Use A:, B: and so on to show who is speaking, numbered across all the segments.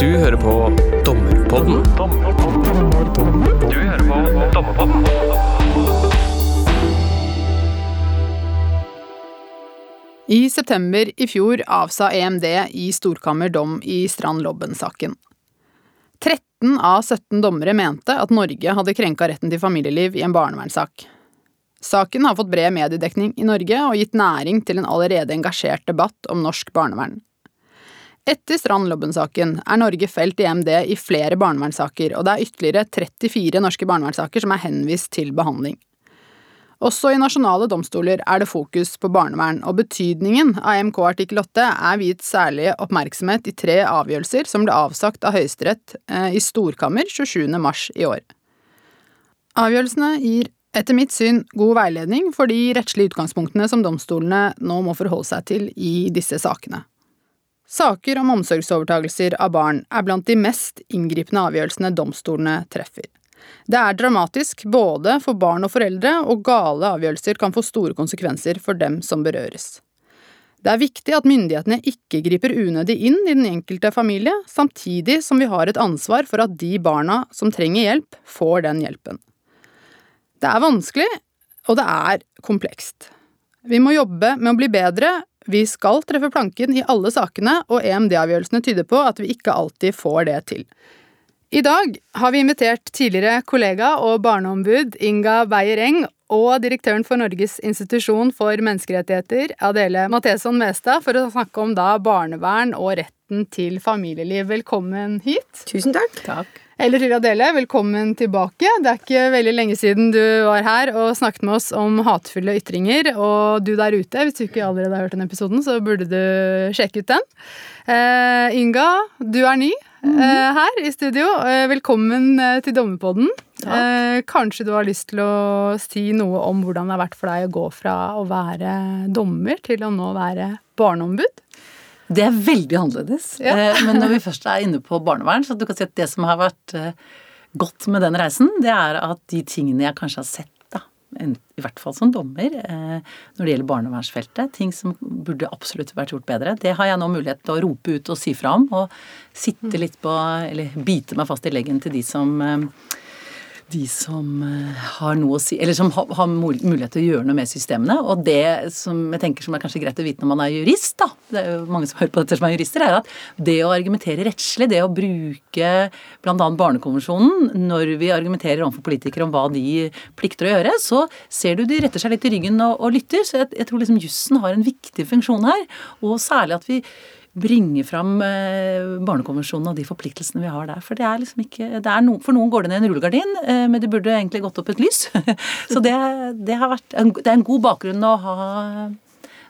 A: Du hører på Dommerpodden. Du hører på Dommerpodden.
B: I september i fjor avsa EMD i storkammer dom i Strand Lobben-saken. 13 av 17 dommere mente at Norge hadde krenka retten til familieliv i en barnevernssak. Saken har fått bred mediedekning i Norge og gitt næring til en allerede engasjert debatt om norsk barnevern. Etter Strand Lobben-saken er Norge felt i EMD i flere barnevernssaker, og det er ytterligere 34 norske barnevernssaker som er henvist til behandling. Også i nasjonale domstoler er det fokus på barnevern, og betydningen av EMK artikkel 8 er viet særlig oppmerksomhet i tre avgjørelser som ble avsagt av Høyesterett eh, i storkammer 27. mars i år. Avgjørelsene gir etter mitt syn god veiledning for de rettslige utgangspunktene som domstolene nå må forholde seg til i disse sakene. Saker om omsorgsovertagelser av barn er blant de mest inngripende avgjørelsene domstolene treffer. Det er dramatisk både for barn og foreldre, og gale avgjørelser kan få store konsekvenser for dem som berøres. Det er viktig at myndighetene ikke griper unødig inn i den enkelte familie, samtidig som vi har et ansvar for at de barna som trenger hjelp, får den hjelpen. Det er vanskelig, og det er komplekst. Vi må jobbe med å bli bedre, vi skal treffe planken i alle sakene, og EMD-avgjørelsene tyder på at vi ikke alltid får det til. I dag har vi invitert tidligere kollega og barneombud Inga Beyer-Eng og direktøren for Norges institusjon for menneskerettigheter, Adele Matheson Mestad, for å snakke om da barnevern og retten til familieliv. Velkommen hit.
C: Tusen takk.
B: Takk. Eller til Adele, velkommen tilbake. Det er ikke veldig lenge siden du var her og snakket med oss om hatefulle ytringer. Og du der ute, hvis du ikke allerede har hørt den episoden, så burde du sjekke ut den. Uh, Inga, du er ny uh, her i studio. Uh, velkommen til Dommerpodden. kanskje du har lyst til å si noe om hvordan det har vært for deg å gå fra å være dommer til å nå være barneombud?
C: Det er veldig annerledes. Ja. Men når vi først er inne på barnevern, så du kan si at det som har vært godt med den reisen, det er at de tingene jeg kanskje har sett i hvert fall som dommer, når det gjelder barnevernsfeltet. Ting som burde absolutt vært gjort bedre. Det har jeg nå mulighet til å rope ut og si fra om. Og sitte litt på Eller bite meg fast i leggen til de som de som eh, har noe å si, eller som har mulighet til å gjøre noe med systemene. Og det som jeg tenker som er kanskje greit å vite når man er jurist, da, det er jo mange som hører på dette som er jurister, er at det å argumentere rettslig, det å bruke bl.a. Barnekonvensjonen når vi argumenterer overfor politikere om hva de plikter å gjøre, så ser du de retter seg litt i ryggen og, og lytter. Så jeg, jeg tror liksom jussen har en viktig funksjon her, og særlig at vi bringe fram eh, Barnekonvensjonen og de forpliktelsene vi har der. For det er liksom ikke er no, For noen går det ned en rullegardin, eh, men det burde egentlig gått opp et lys. Så det, det, har vært det er en god bakgrunn å ha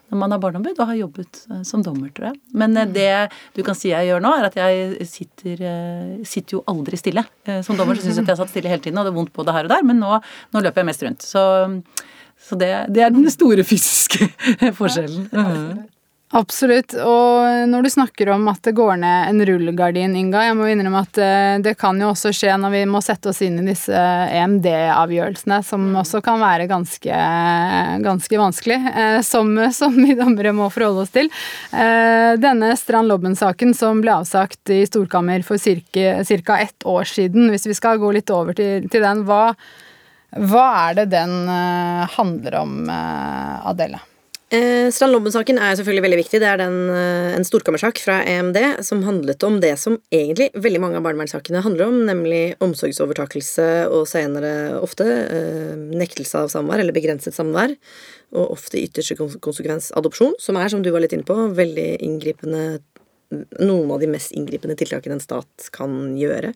C: når man er barneombud og har jobbet eh, som dommer, tror jeg. Men det du kan si jeg gjør nå, er at jeg sitter, sitter jo aldri stille. Som dommer så syns jeg at jeg har satt stille hele tiden, og det er vondt både her og der, men nå, nå løper jeg mest rundt. Så, så det, det, er den store fysiske forskjellen. Ja,
B: Absolutt. Og når du snakker om at det går ned en rullegardin, Inga, jeg må innrømme at eh, det kan jo også skje når vi må sette oss inn i disse EMD-avgjørelsene, som mm. også kan være ganske, ganske vanskelig, eh, som, som vi dommere må forholde oss til. Eh, denne Strand Lobben-saken som ble avsagt i Storkammer for ca. ett år siden, hvis vi skal gå litt over til, til den, hva, hva er det den handler om, Adele?
D: Eh, Strand Lobben-saken er selvfølgelig veldig viktig. Det er den, eh, en storkammersak fra EMD som handlet om det som egentlig veldig mange av barnevernssakene handler om, nemlig omsorgsovertakelse og senere ofte eh, nektelse av samvær eller begrenset samvær. Og ofte i ytterste konsekvens adopsjon, som er, som du var litt inne på, veldig inngripende Noen av de mest inngripende tiltakene en stat kan gjøre.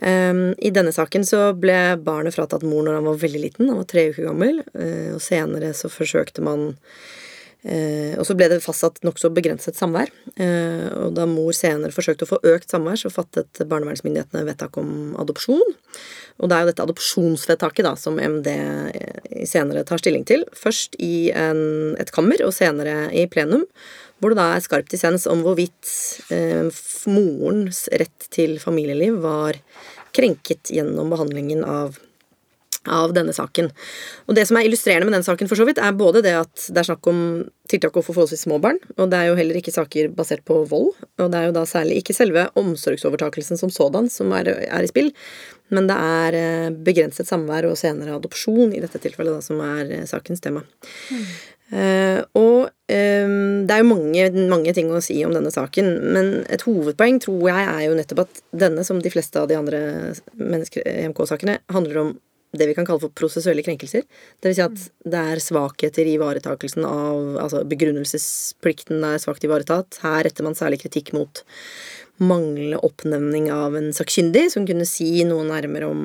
D: Um, I denne saken så ble barnet fratatt mor når han var veldig liten. Han var tre uker gammel. Uh, og senere så forsøkte man uh, Og så ble det fastsatt nokså begrenset samvær. Uh, og da mor senere forsøkte å få økt samvær, så fattet barnevernsmyndighetene vedtak om adopsjon. Og det er jo dette adopsjonsvedtaket da som MD senere tar stilling til. Først i en, et kammer, og senere i plenum hvor det da er skarp dissens om hvorvidt eh, morens rett til familieliv var krenket gjennom behandlingen av av denne saken. Og Det som er illustrerende med den saken, for så vidt, er både det at det er snakk om tiltak overfor forholdsvis små barn, og det er jo heller ikke saker basert på vold. Og det er jo da særlig ikke selve omsorgsovertakelsen som sådan som er, er i spill, men det er eh, begrenset samvær og senere adopsjon i dette tilfellet, da, som er eh, sakens tema. Mm. Uh, og det er jo mange, mange, ting å si om denne saken, men et hovedpoeng tror jeg er jo nettopp at denne, som de fleste av de andre EMK-sakene, handler om det vi kan kalle for prosessuelle krenkelser. Vil si at det er svakheter i ivaretakelsen av Altså begrunnelsesplikten er svakt ivaretatt. Her retter man særlig kritikk mot manglende oppnevning av en sakkyndig som kunne si noe nærmere om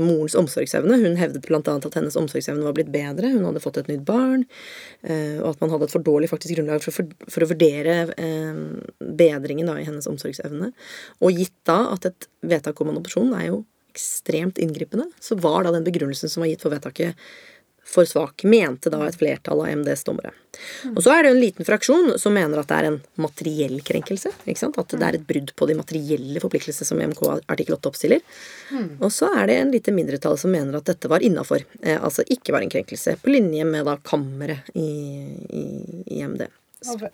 D: morens omsorgsevne. Hun hevdet bl.a. at hennes omsorgsevne var blitt bedre. Hun hadde fått et nytt barn. Eh, og at man hadde et for dårlig faktisk grunnlag for, for, for å vurdere eh, bedringen da, i hennes omsorgsevne. Og gitt da at et vedtak om adopsjon er jo ekstremt inngripende, så var da den begrunnelsen som var gitt for vedtaket, for svak, mente da et flertall av MDs dommere. Mm. Og så er det jo en liten fraksjon som mener at det er en materiell krenkelse. At det er et brudd på de materielle forpliktelsene som EMK artikkel 8 oppstiller. Mm. Og så er det en lite mindretall som mener at dette var innafor. Eh, altså ikke var en krenkelse. På linje med da kammeret i, i, i MD.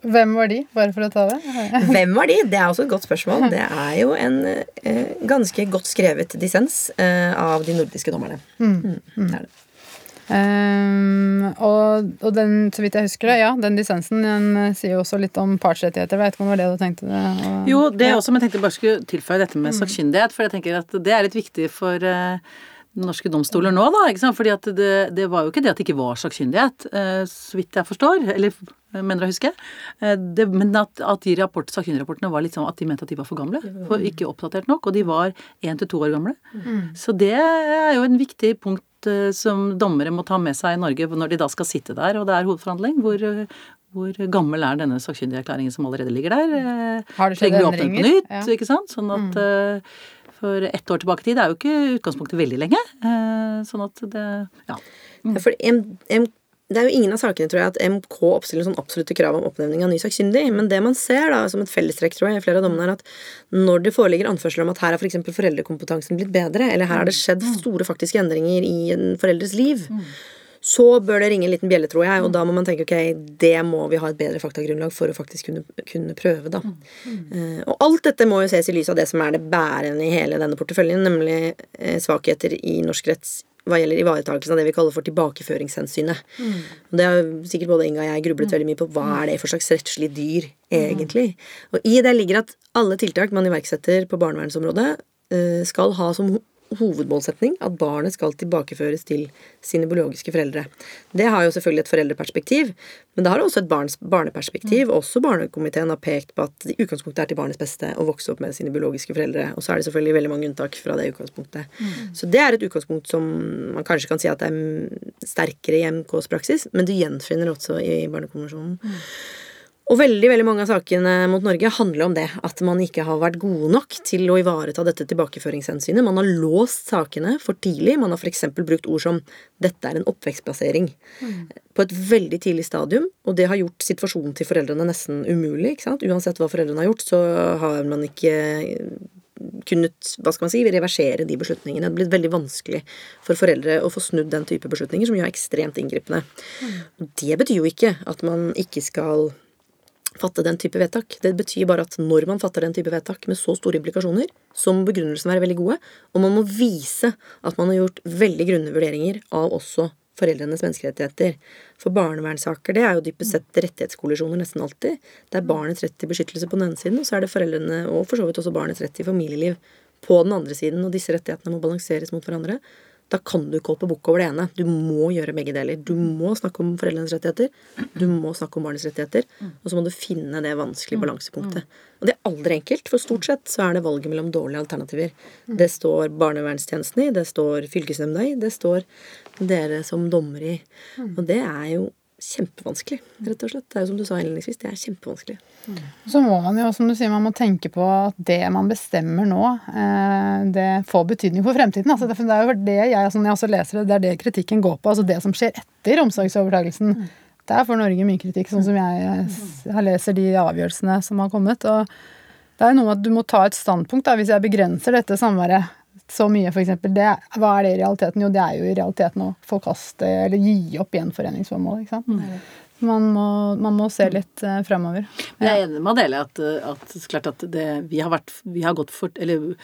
B: Hvem var de, bare for å ta det?
D: Hvem var de? Det er også et godt spørsmål. Det er jo en eh, ganske godt skrevet dissens eh, av de nordiske dommerne. Mm. Mm,
B: mm. det er det. Um, og, og, den, så vidt jeg husker det, ja, den dissensen den eh, sier jo også litt om partsrettigheter. Vet ikke om det var det du tenkte? Det,
C: og, jo, det er også, men jeg tenkte bare skulle tilføye dette med mm. sakkyndighet. For jeg tenker at det er litt viktig for uh, norske domstoler nå, da. ikke sant? Fordi at det, det, var jo ikke det at det ikke var sakkyndighet, uh, så vidt jeg forstår. Eller mener å huske. Eh, det, men at, at de rapport, sakkyndigrapportene var litt sånn at de mente at de var for gamle. For ikke oppdatert nok. Og de var én til to år gamle. Mm. Så det er jo en viktig punkt som dommere må ta med seg i Norge når de da skal sitte der, og det er hovedforhandling. Hvor, hvor gammel er denne sakkyndigerklæringen som allerede ligger der?
B: Eh, Har det skjedd endringer? På nytt,
C: ja. ikke sant? Sånn at mm. for ett år tilbake i tid er jo ikke utgangspunktet veldig lenge. sånn at det Ja.
D: Mm. For en, en det er jo ingen av sakene tror jeg, at MK oppstiller sånn absolutte krav om oppnevning av ny sakkyndig, men det man ser da, som et fellestrekk tror jeg, i flere av dommene, er at når det foreligger anførsler om at her har f.eks. For foreldrekompetansen blitt bedre, eller her har det skjedd mm. store faktiske endringer i en foreldres liv, mm. så bør det ringe en liten bjelle, tror jeg, og da må man tenke ok, det må vi ha et bedre faktagrunnlag for å faktisk kunne, kunne prøve, da. Uh, og alt dette må jo ses i lys av det som er det bærende i hele denne porteføljen, nemlig uh, svakheter i norsk retts hva gjelder ivaretakelsen av det vi kaller for tilbakeføringshensynet. Mm. Det har sikkert både Inga og jeg grublet mm. veldig mye på. Hva er det for slags rettslig dyr, egentlig? Mm. Og i det ligger at alle tiltak man iverksetter på barnevernsområdet, eh, skal ha som hovedmålsetning at barnet skal tilbakeføres til sine biologiske foreldre. Det har jo selvfølgelig et foreldreperspektiv, men det har også et barns barneperspektiv. Mm. Også Barnekomiteen har pekt på at utgangspunktet er til barnets beste å vokse opp med sine biologiske foreldre. Og så er det selvfølgelig veldig mange unntak fra det utgangspunktet. Mm. Så det er et utgangspunkt som man kanskje kan si at det er sterkere i MKs praksis, men du gjenfinner også i Barnekonvensjonen. Mm. Og veldig veldig mange av sakene mot Norge handler om det. At man ikke har vært gode nok til å ivareta dette tilbakeføringshensynet. Man har låst sakene for tidlig. Man har f.eks. brukt ord som 'dette er en oppvekstplassering' mm. på et veldig tidlig stadium. Og det har gjort situasjonen til foreldrene nesten umulig. ikke sant? Uansett hva foreldrene har gjort, så har man ikke kunnet hva skal man si, reversere de beslutningene. Det har blitt veldig vanskelig for foreldre å få snudd den type beslutninger, som jo er ekstremt inngripende. Mm. Det betyr jo ikke at man ikke skal fatte den type vedtak. Det betyr bare at når man fatter den type vedtak med så store implikasjoner, så må begrunnelsen være veldig gode, og man må vise at man har gjort veldig grunne vurderinger av også foreldrenes menneskerettigheter. For barnevernssaker det er jo dypest sett rettighetskollisjoner nesten alltid. Det er barnets rett til beskyttelse på den ene siden, og så er det foreldrene og for så vidt også barnets rett til familieliv på den andre siden. Og disse rettighetene må balanseres mot hverandre da kan du ikke hoppe bukk over det ene. Du må gjøre begge deler. Du må snakke om foreldrenes rettigheter, du må snakke om barnets rettigheter, og så må du finne det vanskelige balansepunktet. Og det er aldri enkelt, for stort sett så er det valget mellom dårlige alternativer. Det står barnevernstjenesten i, det står fylkesnemnda i, det står dere som dommer i. Og det er jo kjempevanskelig, rett og slett. Det er jo som du sa innledningsvis, det er kjempevanskelig.
B: Mm. Så må man jo, som du sier, man må tenke på at det man bestemmer nå, eh, det får betydning for fremtiden. Altså, det er jo det jeg, når jeg også leser det, det er det kritikken går på. Altså det som skjer etter omsorgsovertagelsen. Mm. Der får Norge mye kritikk, sånn som jeg, jeg leser de avgjørelsene som har kommet. og det er jo noe med at Du må ta et standpunkt da, hvis jeg begrenser dette samværet så mye, f.eks. Hva er det i realiteten? Jo, det er jo i realiteten å forkaste eller gi opp gjenforeningsformål. ikke sant? Man, må, man må se litt eh, fremover.
C: Men jeg er enig med Adele at, at, klart at det, vi, har vært, vi har gått for Eller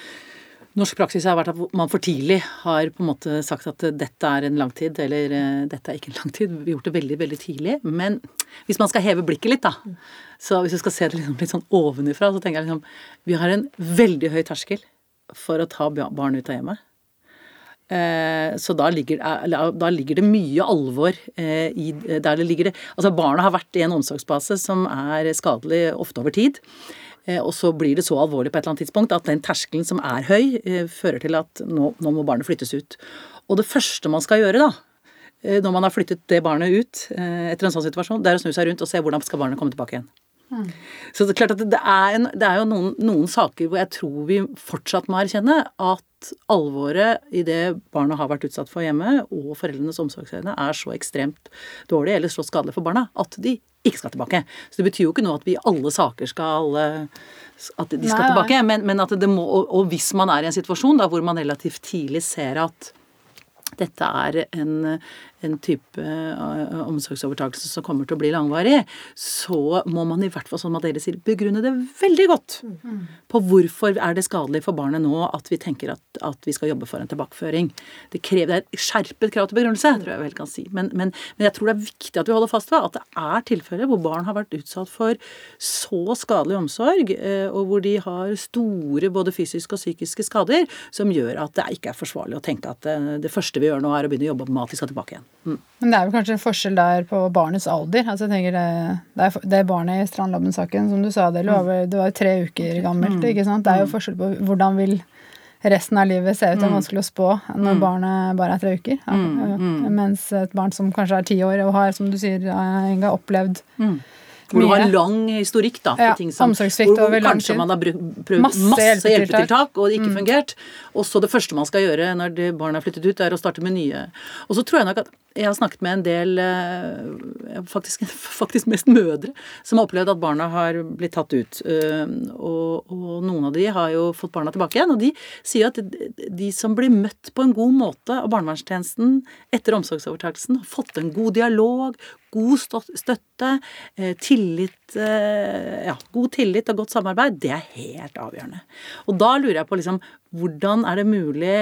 C: norsk praksis har vært at man for tidlig har på en måte sagt at dette er en langtid, eller uh, dette er ikke en langtid. Vi har gjort det veldig, veldig tidlig. Men hvis man skal heve blikket litt, da. Så hvis vi skal se det liksom, litt sånn ovenifra, så tenker jeg liksom Vi har en veldig høy terskel for å ta barn ut av hjemmet. Eh, så da ligger, da ligger, det mye alvor eh, i der det ligger det Altså barna har vært i en omsorgsbase som er skadelig ofte over tid. Eh, og så blir det så alvorlig på et eller annet tidspunkt at den terskelen som er høy, fører til at nå, nå må barnet flyttes ut. Og det første man skal gjøre da, når man har flyttet det barnet ut etter en sånn situasjon, det er å snu seg rundt og se hvordan skal barnet komme tilbake igjen. Mm. Så det er klart at det er, en, det er jo noen, noen, saker hvor jeg tror vi fortsatt må erkjenne at alvoret i det barna har vært utsatt for hjemme, og foreldrenes omsorgsevne, er så ekstremt dårlig eller så skadelig for barna at de ikke skal tilbake. Så det betyr jo ikke noe at vi i alle saker skal at de skal nei, tilbake, men, men, at det må og, og, hvis man er i en situasjon da hvor man relativt tidlig ser at dette er en, en type uh, omsorgsovertakelse som kommer til å bli langvarig, så må man i hvert fall, som dere sier, begrunne det veldig godt. På hvorfor er det skadelig for barnet nå at vi tenker at, at vi skal jobbe for en tilbakeføring. Det krever et skjerpet krav til begrunnelse, tror jeg vel kan si. Men, men, men, jeg tror det er viktig at vi holder fast ved at det er tilfeller hvor barn har vært utsatt for så skadelig omsorg, uh, og hvor de har store både fysiske og psykiske skader, som gjør at det ikke er forsvarlig å tenke at det, uh, det første vi gjør nå, er å begynne å jobbe med at de skal tilbake igjen.
B: Mm. Men det er vel kanskje en forskjell der på barnets alder. Altså jeg tenker det, det, det barnet i Strandlobben-saken, som du sa, det, mm. det var jo tre uker gammelt.
C: Mm.
B: ikke sant? Det er jo forskjell på hvordan vil resten av livet se ut. Det er vanskelig å spå når barnet bare er tre uker. Ja, mens et barn som kanskje er ti år og har, som du sier, Inga, opplevd
C: hvor du har lang historikk da,
B: på ja, ting som hvor, hvor
C: kanskje man har prøvd masse, masse hjelpetiltak, og det ikke mm. fungert. Og så det første man skal gjøre når barna er flyttet ut, er å starte med nye. Og så tror jeg nok at jeg har snakket med en del, eh, faktisk, faktisk mest mødre, som har opplevd at barna har blitt tatt ut. Eh, og, og, noen av de har jo fått barna tilbake igjen. Og de sier at de som blir møtt på en god måte av barnevernstjenesten etter omsorgsovertakelsen, har fått en god dialog, god støtte, eh, tillit ja, god tillit og godt samarbeid, det er helt avgjørende. Og da lurer jeg på liksom hvordan er det mulig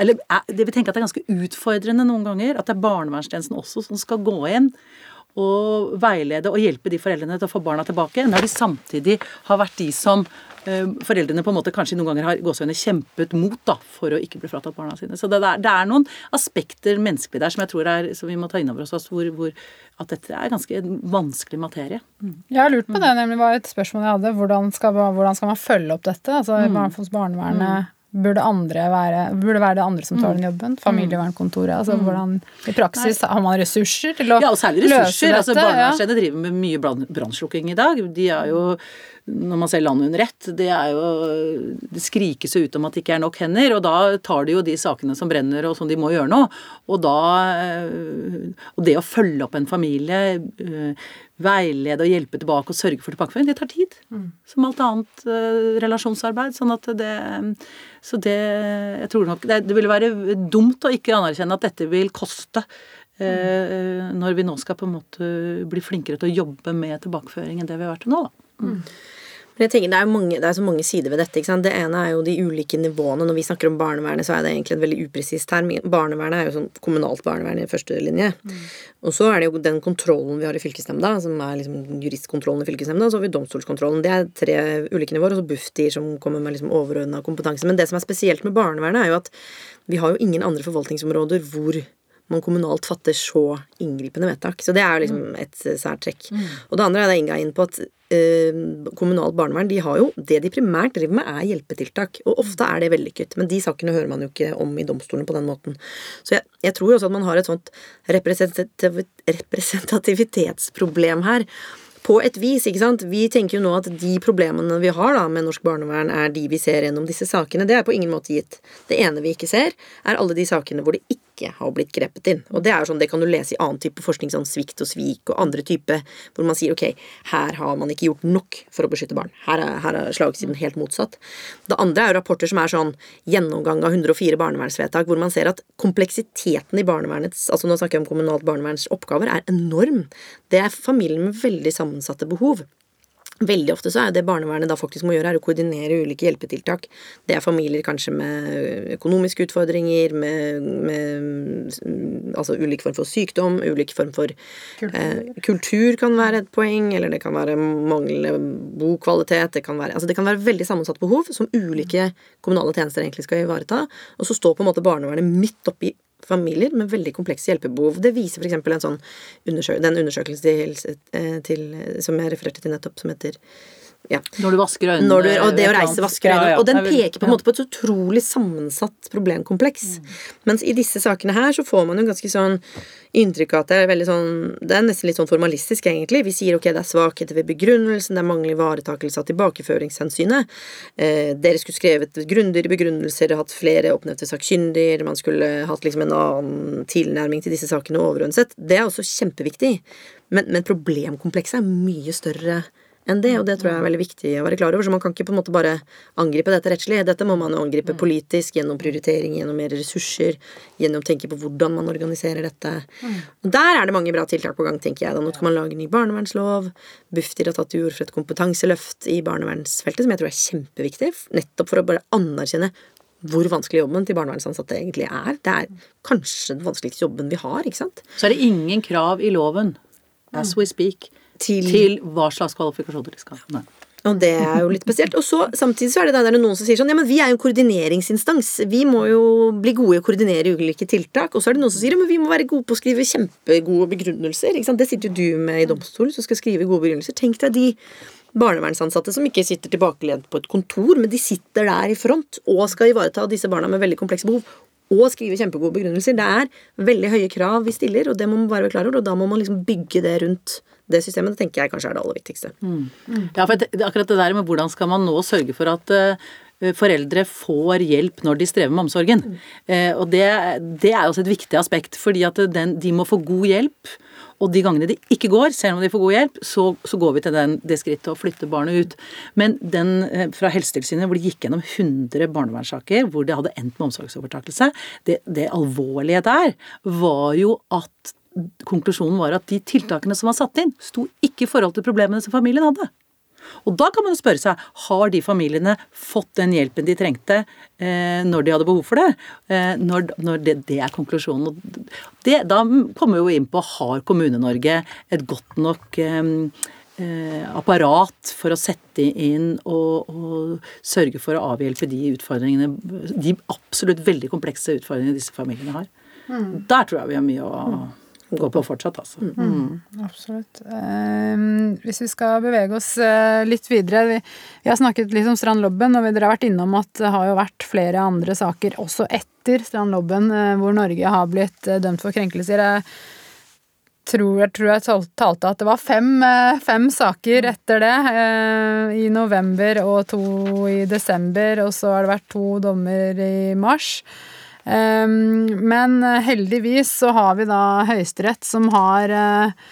C: Eller det vil tenke at det er ganske utfordrende noen ganger at det er barnevernstjenesten også som skal gå inn og veilede og hjelpe de foreldrene til å få barna tilbake, når de samtidig har vært de som eh, foreldrene på en måte kanskje noen ganger har gåsehudene kjempet mot da, for å ikke bli fratatt barna sine. Så det er, det er, noen aspekter menneskelig der som jeg tror er, som vi må ta inn over oss, hvor, hvor, at dette er ganske vanskelig materie.
B: Mm. Jeg har lurt på det, nemlig var et spørsmål jeg hadde. Hvordan skal, hvordan skal man følge opp dette? Altså mm. barnevernet burde, andre være, burde være det andre som tar den mm. jobben. Familievernkontoret. altså mm. hvordan I praksis har man ressurser til å
C: ja, og særlig ressurser. altså, dette. Barnevernsstedet ja. driver med mye brannslukking i dag. De er jo når man ser landet under ett, det er jo Det skrikes jo ut om at det ikke er nok hender, og da tar de jo de sakene som brenner og som de må gjøre noe. Og da eh, Og det å følge opp en familie, eh, veilede og hjelpe tilbake og sørge for tilbakeføring, det tar tid. Mm. Som alt annet uh, relasjonsarbeid. Sånn at det Så det Jeg tror nok det, det ville være dumt å ikke anerkjenne at dette vil koste. Mm. når vi nå skal på en måte bli flinkere til å jobbe med tilbakeføring enn det vi har vært til nå, da.
D: Men jeg tenker, det er, mange, det er, så mange sider ved dette. Det ene er jo de ulike nivåene. Når vi snakker om barnevernet, så er det egentlig en veldig upresis term. Barnevernet er jo sånn kommunalt barnevern i første linje. Mm. Og så er det jo den kontrollen vi har i fylkesnemnda, som er liksom juristkontrollen i fylkesnemnda, og så har vi domstolskontrollen. Det er tre ulike nivåer, og så Bufdir som kommer med liksom overordna kompetanse. Men det som er spesielt med barnevernet, er jo at vi har jo ingen andre forvaltningsområder hvor man kommunalt fatter så inngripende vedtak. Så det er jo liksom mm. et sært trekk. Mm. Og det andre er det Inga inn på at eh, kommunalt barnevern de har jo Det de primært driver med, er hjelpetiltak. Og ofte er det vellykket. Men de sakene hører man jo ikke om i domstolene på den måten. Så jeg, jeg tror også at man har et sånt representativitetsproblem her på et vis. ikke sant? Vi tenker jo nå at de problemene vi har da med norsk barnevern, er de vi ser gjennom disse sakene. Det er på ingen måte gitt. Det ene vi ikke ser, er alle de sakene hvor det ikke ikke har blitt grepet inn. Og det er jo sånn, det kan du lese i annen type forskning, sånn svikt og svik og andre type, hvor man sier ok, her har man ikke gjort nok for å beskytte barn. Her er, her er slagsiden helt motsatt. Det andre er jo rapporter som er sånn gjennomgang av 104 barnevernsvedtak, hvor man ser at kompleksiteten i barnevernets altså nå snakker jeg om kommunalt barneverns oppgaver, er enorm. Det er familier med veldig sammensatte behov. Veldig ofte så er det barnevernet da faktisk må gjøre, er å koordinere ulike hjelpetiltak. Det er familier kanskje med økonomiske utfordringer, med, med altså ulik form for sykdom, ulik form for kultur. Eh, kultur kan være et poeng, eller det kan være manglende bokvalitet. Det kan være, altså det kan være veldig sammensatt behov som ulike kommunale tjenester egentlig skal ivareta. Og så står på en måte barnevernet midt oppi familier med veldig komplekse hjelpebehov. Det viser f.eks. sånn undersøk den undersøkelsen til, eh, til, som jeg refererte til nettopp, som heter
C: ja. Når du vasker øynene.
D: Du, og det å reise vasker øynene. Ja, ja. Og den peker på en måte på et utrolig sammensatt problemkompleks. Mm. Mens i disse sakene her så får man jo ganske sånn inntrykk av at det er veldig sånn Det er nesten litt sånn formalistisk, egentlig. Vi sier ok, det er svakheter ved begrunnelsen, det er manglende ivaretakelse av tilbakeføringshensynet. Eh, dere skulle skrevet grundigere begrunnelser, hatt flere oppnevnte sakkyndiger, man skulle hatt liksom en annen tilnærming til disse sakene overordnet sett. Det er også kjempeviktig. Men, men problemkomplekset er mye større enn det, og det tror jeg er veldig viktig å være klar over. Så man kan ikke på en måte bare angripe dette rettslig. Dette må man jo angripe mm. politisk, gjennom prioritering, gjennom mer ressurser, gjennom å tenke på hvordan man organiserer dette. Mm. Og der er det mange bra tiltak på gang, tenker jeg. Da nå skal man lage ny barnevernslov. Bufdir har tatt til orde for et kompetanseløft i barnevernsfeltet, som jeg tror er kjempeviktig, nettopp for å bare anerkjenne hvor vanskelig jobben til barnevernsansatte egentlig er. Det er kanskje den vanskeligste jobben vi har, ikke sant.
C: Så er det ingen krav i loven, as we speak, til, til hva slags kvalifikasjoner de skal ha.
D: Og det er jo litt spesielt. Og så samtidig så er det der noen som sier sånn Ja, men vi er jo en koordineringsinstans. Vi må jo bli gode i å koordinere ulike tiltak. Og så er det noen som sier ja, men vi må være gode på å skrive kjempegode begrunnelser. Ikke sant? Det sitter jo du med i domstolen, som skal skrive gode begrunnelser. Tenk deg de barnevernsansatte som ikke sitter tilbakelent på et kontor, men de sitter der i front og skal ivareta disse barna med veldig komplekse behov. Og skrive kjempegode begrunnelser. Det er veldig høye krav vi stiller, og det må man bare være klar over. Og da må man liksom bygge det rundt det systemet det tenker jeg kanskje er det aller viktigste. Mm.
C: Mm. Ja, for akkurat det der med hvordan skal man nå sørge for at uh, foreldre får hjelp når de strever med omsorgen. Mm. Uh, og det, det, er også et viktig aspekt, fordi at den, de må få god hjelp. Og de gangene de ikke går, selv om de får god hjelp, så, så går vi til den, det skrittet å flytte barnet ut. Men den eh, fra Helsetilsynet hvor de gikk gjennom 100 barnevernssaker hvor det hadde endt med omsorgsovertakelse, det, det alvorlige der var jo at konklusjonen var at de tiltakene som var satt inn, sto ikke i forhold til problemene som familien hadde. Og da kan man jo spørre seg har de familiene fått den hjelpen de trengte eh, når de hadde behov for det. Eh, når, når det, det, er konklusjonen. Det, da kommer vi jo inn på har Kommune-Norge et godt nok eh, eh, apparat for å sette inn og, og, sørge for å avhjelpe de utfordringene, de absolutt veldig komplekse utfordringene disse familiene har. Mm. Der tror jeg vi har mye å gå på fortsatt, altså. Mm.
B: Mm. Absolutt. Um, hvis vi skal bevege oss uh, litt videre vi, vi, har snakket litt om Strandlobben, og dere har vært innom at det har jo vært flere andre saker også etter Strandlobben uh, hvor Norge har blitt uh, dømt for krenkelser. Jeg tror jeg, tror jeg talte at det var fem, fem saker etter det. I november og to i desember, og så har det vært to dommer i mars. Ehm, men heldigvis så har vi da Høyesterett som har eh,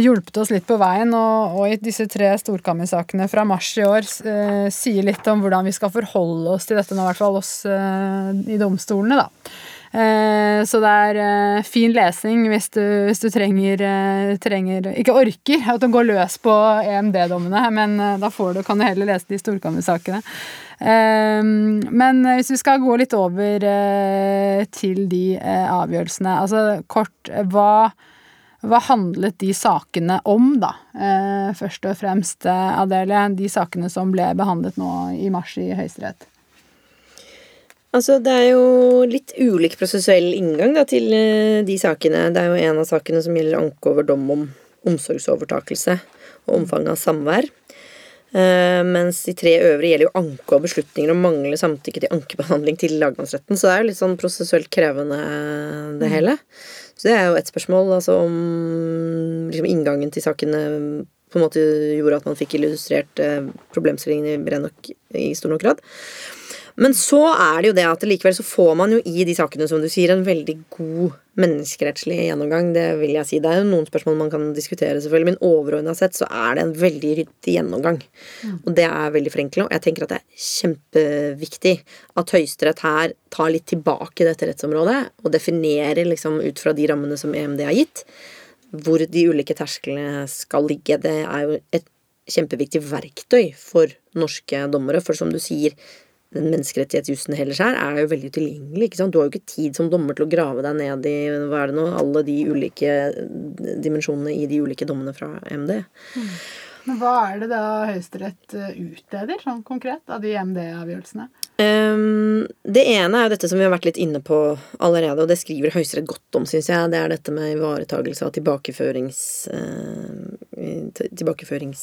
B: hjulpet oss litt på veien, og, og i disse tre storkammersakene fra mars i år eh, sier litt om hvordan vi skal forholde oss til dette nå, i hvert fall oss eh, i domstolene, da. Eh, så det er eh, fin lesning hvis du, hvis du trenger, eh, trenger, Ikke orker at du går løs på EMD-dommene, men da får du, kan du heller lese de storkammersakene. Men hvis vi skal gå litt over til de avgjørelsene Altså kort, hva, hva handlet de sakene om, da? Først og fremst, Adele, de sakene som ble behandlet nå i mars i Høyesterett.
D: Altså, det er jo litt ulik prosessuell inngang da, til eh, de sakene. Det er jo en av sakene som gjelder anke over dom om omsorgsovertakelse og omfanget av samvær. Uh, mens de tre øvrige gjelder jo anke og beslutninger om manglende samtykke til ankebehandling til lagmannsretten. Så det er jo litt sånn prosessuelt krevende, det mm. hele. Så det er jo et spørsmål, altså om liksom inngangen til sakene på en måte gjorde at man fikk illustrert problemstillingene i, i stor nok grad. Men så er det jo det at likevel så får man jo i de sakene, som du sier, en veldig god menneskerettslig gjennomgang. Det vil jeg si. Det er jo noen spørsmål man kan diskutere, selvfølgelig, men overordna sett så er det en veldig ryddig gjennomgang. Og det er veldig forenklende. Og jeg tenker at det er kjempeviktig at Høyesterett her tar litt tilbake dette rettsområdet og definerer liksom ut fra de rammene som EMD har gitt, hvor de ulike tersklene skal ligge. Det er jo et kjempeviktig verktøy for norske dommere, for som du sier, den menneskerettighetsjussen heller her er jo veldig utilgjengelig. ikke sant? Du har jo ikke tid som dommer til å grave deg ned i hva er det nå, alle de ulike dimensjonene i de ulike dommene fra MD.
B: Men hva er det da Høyesterett eh, utleder, sånn konkret, av de MD-avgjørelsene?
D: Um, det ene er jo dette som vi har vært litt inne på allerede, og det skriver Høyesterett godt om, syns jeg. Det er dette med ivaretagelse av tilbakeførings... Uh, tilbakeførings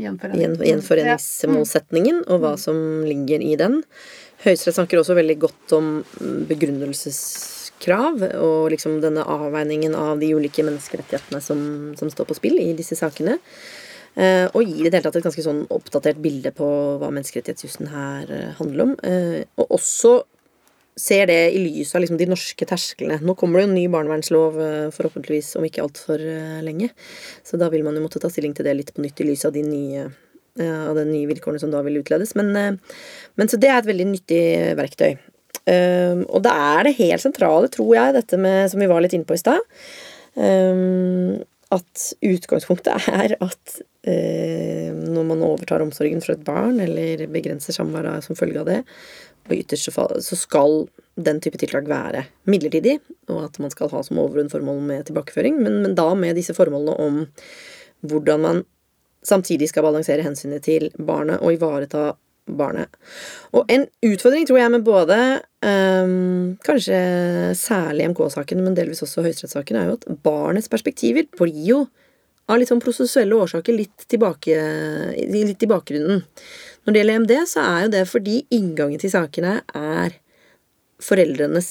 B: Gjenforening.
D: gjen- gjenforeningsmålsetningen og hva som ligger i den. Høyesterett snakker også veldig godt om begrunnelseskrav og liksom denne avveiningen av de ulike menneskerettighetene som, som står på spill i disse sakene. Eh, og gir i det hele tatt et ganske sånn oppdatert bilde på hva menneskerettighetsjussen her eh, handler om. Eh, og også ser det i lys av liksom de norske tersklene. Nå kommer det jo en ny barnevernslov eh, forhåpentligvis om ikke altfor uh, lenge. Så da vil man jo måtte ta stilling til det litt på nytt i lys av de nye eh, av de nye vilkårene som da vil utledes. Men, eh, men så det er et veldig nyttig verktøy. Um, og da er det helt sentrale, tror jeg, dette med, som vi var litt inne på i stad, um, at utgangspunktet er at eh, når man overtar omsorgen fra et barn, eller begrenser samværet som følge av det, og i ytterste fall så skal den type tiltak være midlertidig, og at man skal ha som overordnet formål med tilbakeføring, men, men da med disse formålene om hvordan man samtidig skal balansere hensynet til barnet og ivareta barnet. Og en utfordring, tror jeg, med både um, kanskje særlig MK-saken, men delvis også høyesterettssaken, er jo at barnets perspektiver blir jo av litt sånn prosessuelle årsaker litt, tilbake, litt i bakgrunnen. Når det gjelder EMD, så er jo det fordi inngangen til sakene er foreldrenes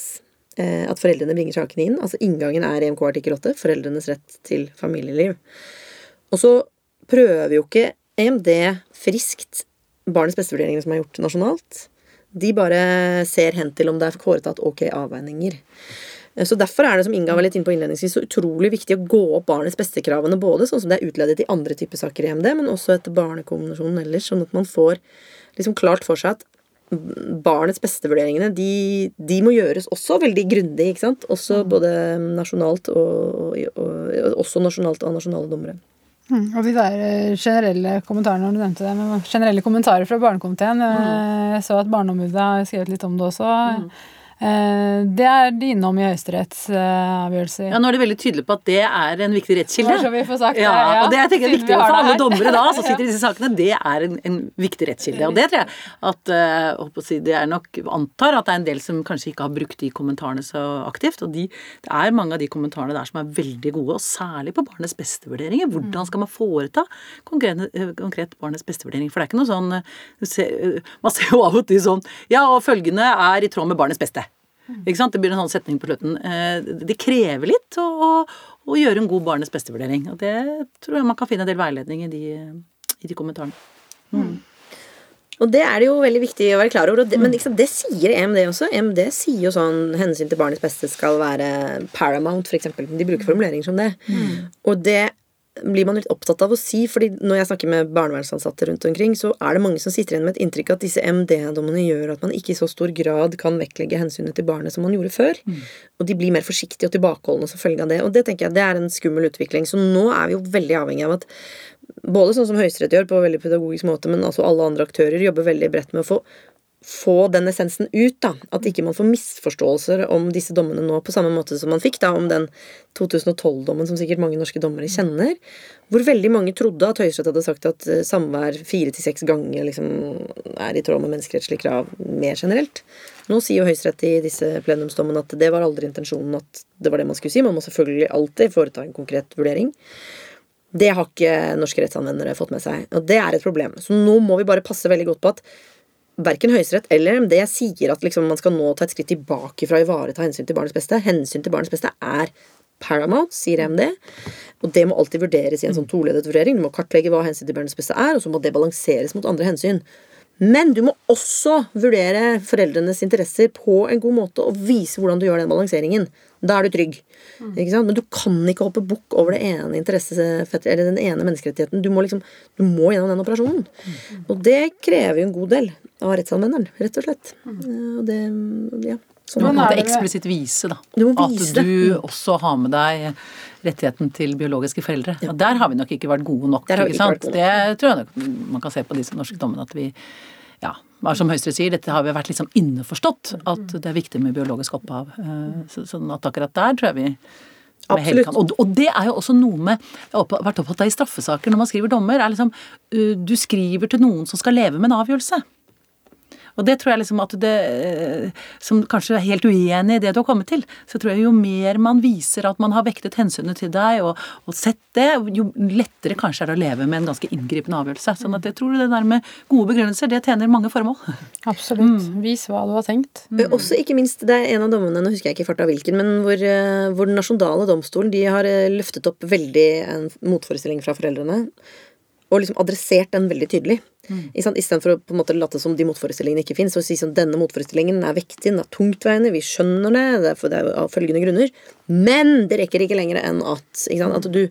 D: eh, At foreldrene bringer sakene inn. Altså inngangen er EMK artikkel 8, foreldrenes rett til familieliv. Og så prøver jo ikke EMD friskt barnets beste-vurderinger som er gjort nasjonalt. De bare ser hen til om det er foretatt ok avveininger. Så Derfor er det som Inga var litt inne på innledningsvis, så utrolig viktig å gå opp barnets beste-kravene, både sånn som det er utledet i andre typer saker i EMD, men også etter Barnekonvensjonen ellers, sånn at man får liksom klart for seg at barnets beste-vurderingene, de, de må gjøres også veldig grundig, ikke sant? Også både nasjonalt og, og, og også nasjonalt av nasjonale dommere.
B: Mm, og de der eh, generelle kommentarene når du nevnte det, men generelle kommentarer fra Barnekomiteen Mm. Jeg så at Barneombudet har skrevet litt om det også. Eh, Det er de innom i Høyesteretts avgjørelse.
C: Ja, Nå er de veldig tydelige på at det er en viktig rettskilde.
B: Bare så vi får sagt det,
C: ja,
B: ja,
C: og det jeg tenker er viktig for alle dommere da, som sitter i disse sakene. Det er en, en viktig rettskilde. Og det tror jeg at eh, holdt å si, det er nok antar at det er en del som kanskje ikke har brukt de kommentarene så aktivt. Og de, det er mange av de kommentarene der som er veldig gode, og særlig på barnets beste-vurderinger. Hvordan skal man foreta konkret, eh, konkret barnets beste-vurdering? For det er ikke noe sånn eh, eh, Man ser jo av og til sånn Ja, og følgende er i tråd med barnets beste. Ikke sant? Det blir en sånn setning på slutten. Eh, Det krever litt å, å, å gjøre en god barnets beste-vurdering. Og det tror jeg man kan finne en del veiledning i de, i de kommentarene.
D: Og det er det jo veldig viktig å være klar over. Det, Men liksom, det sier EMD også. EMD sier jo sånn hensyn til barnets beste skal være paramount, f.eks. De bruker formuleringer som det. Og det blir man litt opptatt av å si, fordi når jeg snakker med barnevernsansatte rundt omkring, så er det mange som sitter igjen med et inntrykk at disse MD-dommene gjør at man ikke i så stor grad kan vektlegge hensynet til barnet som man gjorde før. Og de blir mer forsiktige og tilbakeholdne som følge av det. Og det tenker jeg det er en skummel utvikling. Så nå er vi jo veldig avhengig av at både sånn som Høyesterett gjør på veldig pedagogisk måte, men altså alle andre aktører jobber veldig bredt med å få få den essensen ut, da. At ikke man får misforståelser om disse dommene nå på samme måte som man fikk da om den 2012-dommen som sikkert mange norske dommere kjenner. Hvor veldig mange trodde at Høyesterett hadde sagt at eh, samvær fire til seks ganger liksom er i tråd med menneskerettslige krav mer generelt. Nå sier jo Høyesterett i disse plenumsdommene at det var aldri intensjonen at det var det man skulle si. Man må selvfølgelig alltid foreta en konkret vurdering. Det har ikke norske rettsanvendere fått med seg, og det er et problem. Så nå må vi bare passe veldig godt på at verken Høyesterett eller MD sier at liksom man skal nå ta et skritt tilbake fra å ivareta hensyn til barnets beste. Hensyn til barnets beste er paramount, sier MD. Og det må alltid vurderes i en sånn toledet vurdering. Du må kartlegge hva hensyn til barnets beste er, og så må det balanseres mot andre hensyn. Men du må også vurdere foreldrenes interesser på en god måte og vise hvordan du gjør den balanseringen. Da er du trygg. Sant? Men du kan ikke hoppe bukk over det ene eller den ene menneskerettigheten. Du må liksom, du må gjennom den operasjonen. Og det krever jo en god del av rettsanvenderen, rett og slett. Eh, Og det, ja. Sånn
C: Du må på en eksplisitt vise, da.
D: Du vise
C: at
D: du det.
C: du også har med deg rettigheten til biologiske foreldre. Og der har vi nok ikke vært gode nok. Ikke sant?
D: Ikke
C: Det tror jeg nok man kan se på disse norske dommene at vi ja, som Høyesterett sier, dette har vi vært liksom innforstått. At det er viktig med biologisk opphav. Eh, så- Sånn at akkurat der tror jeg vi
D: Absolutt.
C: Og, og det er jo også noe med Jeg har vært opptatt av i straffesaker når man skriver dommer, er liksom uh, Du skriver til noen som skal leve med en avgjørelse. Og det tror jeg liksom at det eh, Som kanskje er helt uenig i det du har kommet til, så tror jeg jo mer man viser at man har vektet hensynet til deg og, og sett det, jo lettere kanskje er det å leve med en ganske inngripende avgjørelse. Sånn at jeg tror det der med gode begrunnelser, det tjener mange formål.
B: Absolutt. Vis hva du har tenkt.
D: Mm. Også ikke minst, Det er en av dommene, nå husker jeg ikke i farta hvilken, men hvor, eh, hvor den nasjonale domstolen de har eh, løftet opp veldig en motforestilling fra foreldrene. Og liksom adressert den veldig tydelig. Mm. Istedenfor å på en måte late som de motforestillingene ikke fins. Og si sånn denne motforestillingen er vektig, den er tungtveiende, vi skjønner det, det er, for, det er av følgende grunner. Men det rekker ikke lenger enn at? At du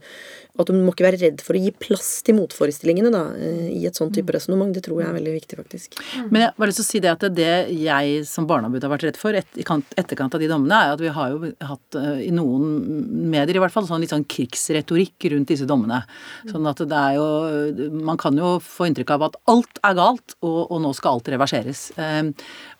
D: at du må ikke være redd for å gi plass til motforestillingene da, eh, i et sånt type resonnement. Det tror jeg er veldig viktig, faktisk.
C: Men jeg har lyst til å si det at det jeg som barneombud har vært redd for et, i etterkant av de dommene, er at vi har jo hatt eh, i noen medier i hvert fall sånn litt sånn krigsretorikk rundt disse dommene. Sånn at det er jo Man kan jo få inntrykk av at alt er galt, og, og nå skal alt reverseres. Eh,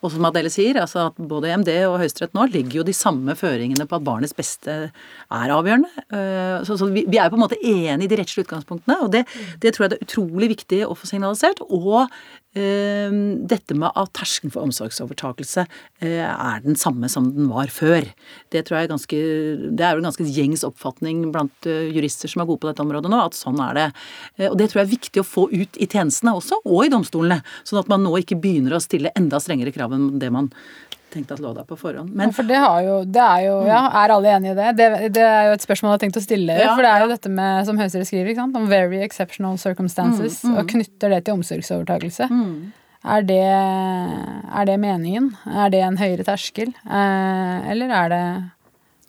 C: og som Adele sier, altså at både EMD og Høyesterett nå ligger jo de samme føringene på at barnets beste er avgjørende. Eh, så, så vi, vi er jo på en måte enig i de rettslige utgangspunktene, og det, det tror jeg det er utrolig viktig å få signalisert. Og eh, dette med at terskelen for omsorgsovertakelse eh, er den samme som den var før. Det tror jeg er ganske Det er jo en ganske gjengs oppfatning blant eh, jurister som er gode på dette området nå, at sånn er det. Eh, og det tror jeg er viktig å få ut i tjenestene også, og i domstolene. Sånn at man nå ikke begynner å stille enda strengere krav enn det man tenkte at lå der på forhånd. Men
B: Ja, for det har jo, det er jo Ja, er alle enige i det? det? Det er jo et spørsmål jeg har tenkt å stille.
C: Ja,
B: for det er jo dette med, som Høyesterett skriver, ikke sant? om very exceptional circumstances, og knytter det til omsorgsovertakelse. Er, det, er det meningen? Er det en høyere terskel? Eh, eller er det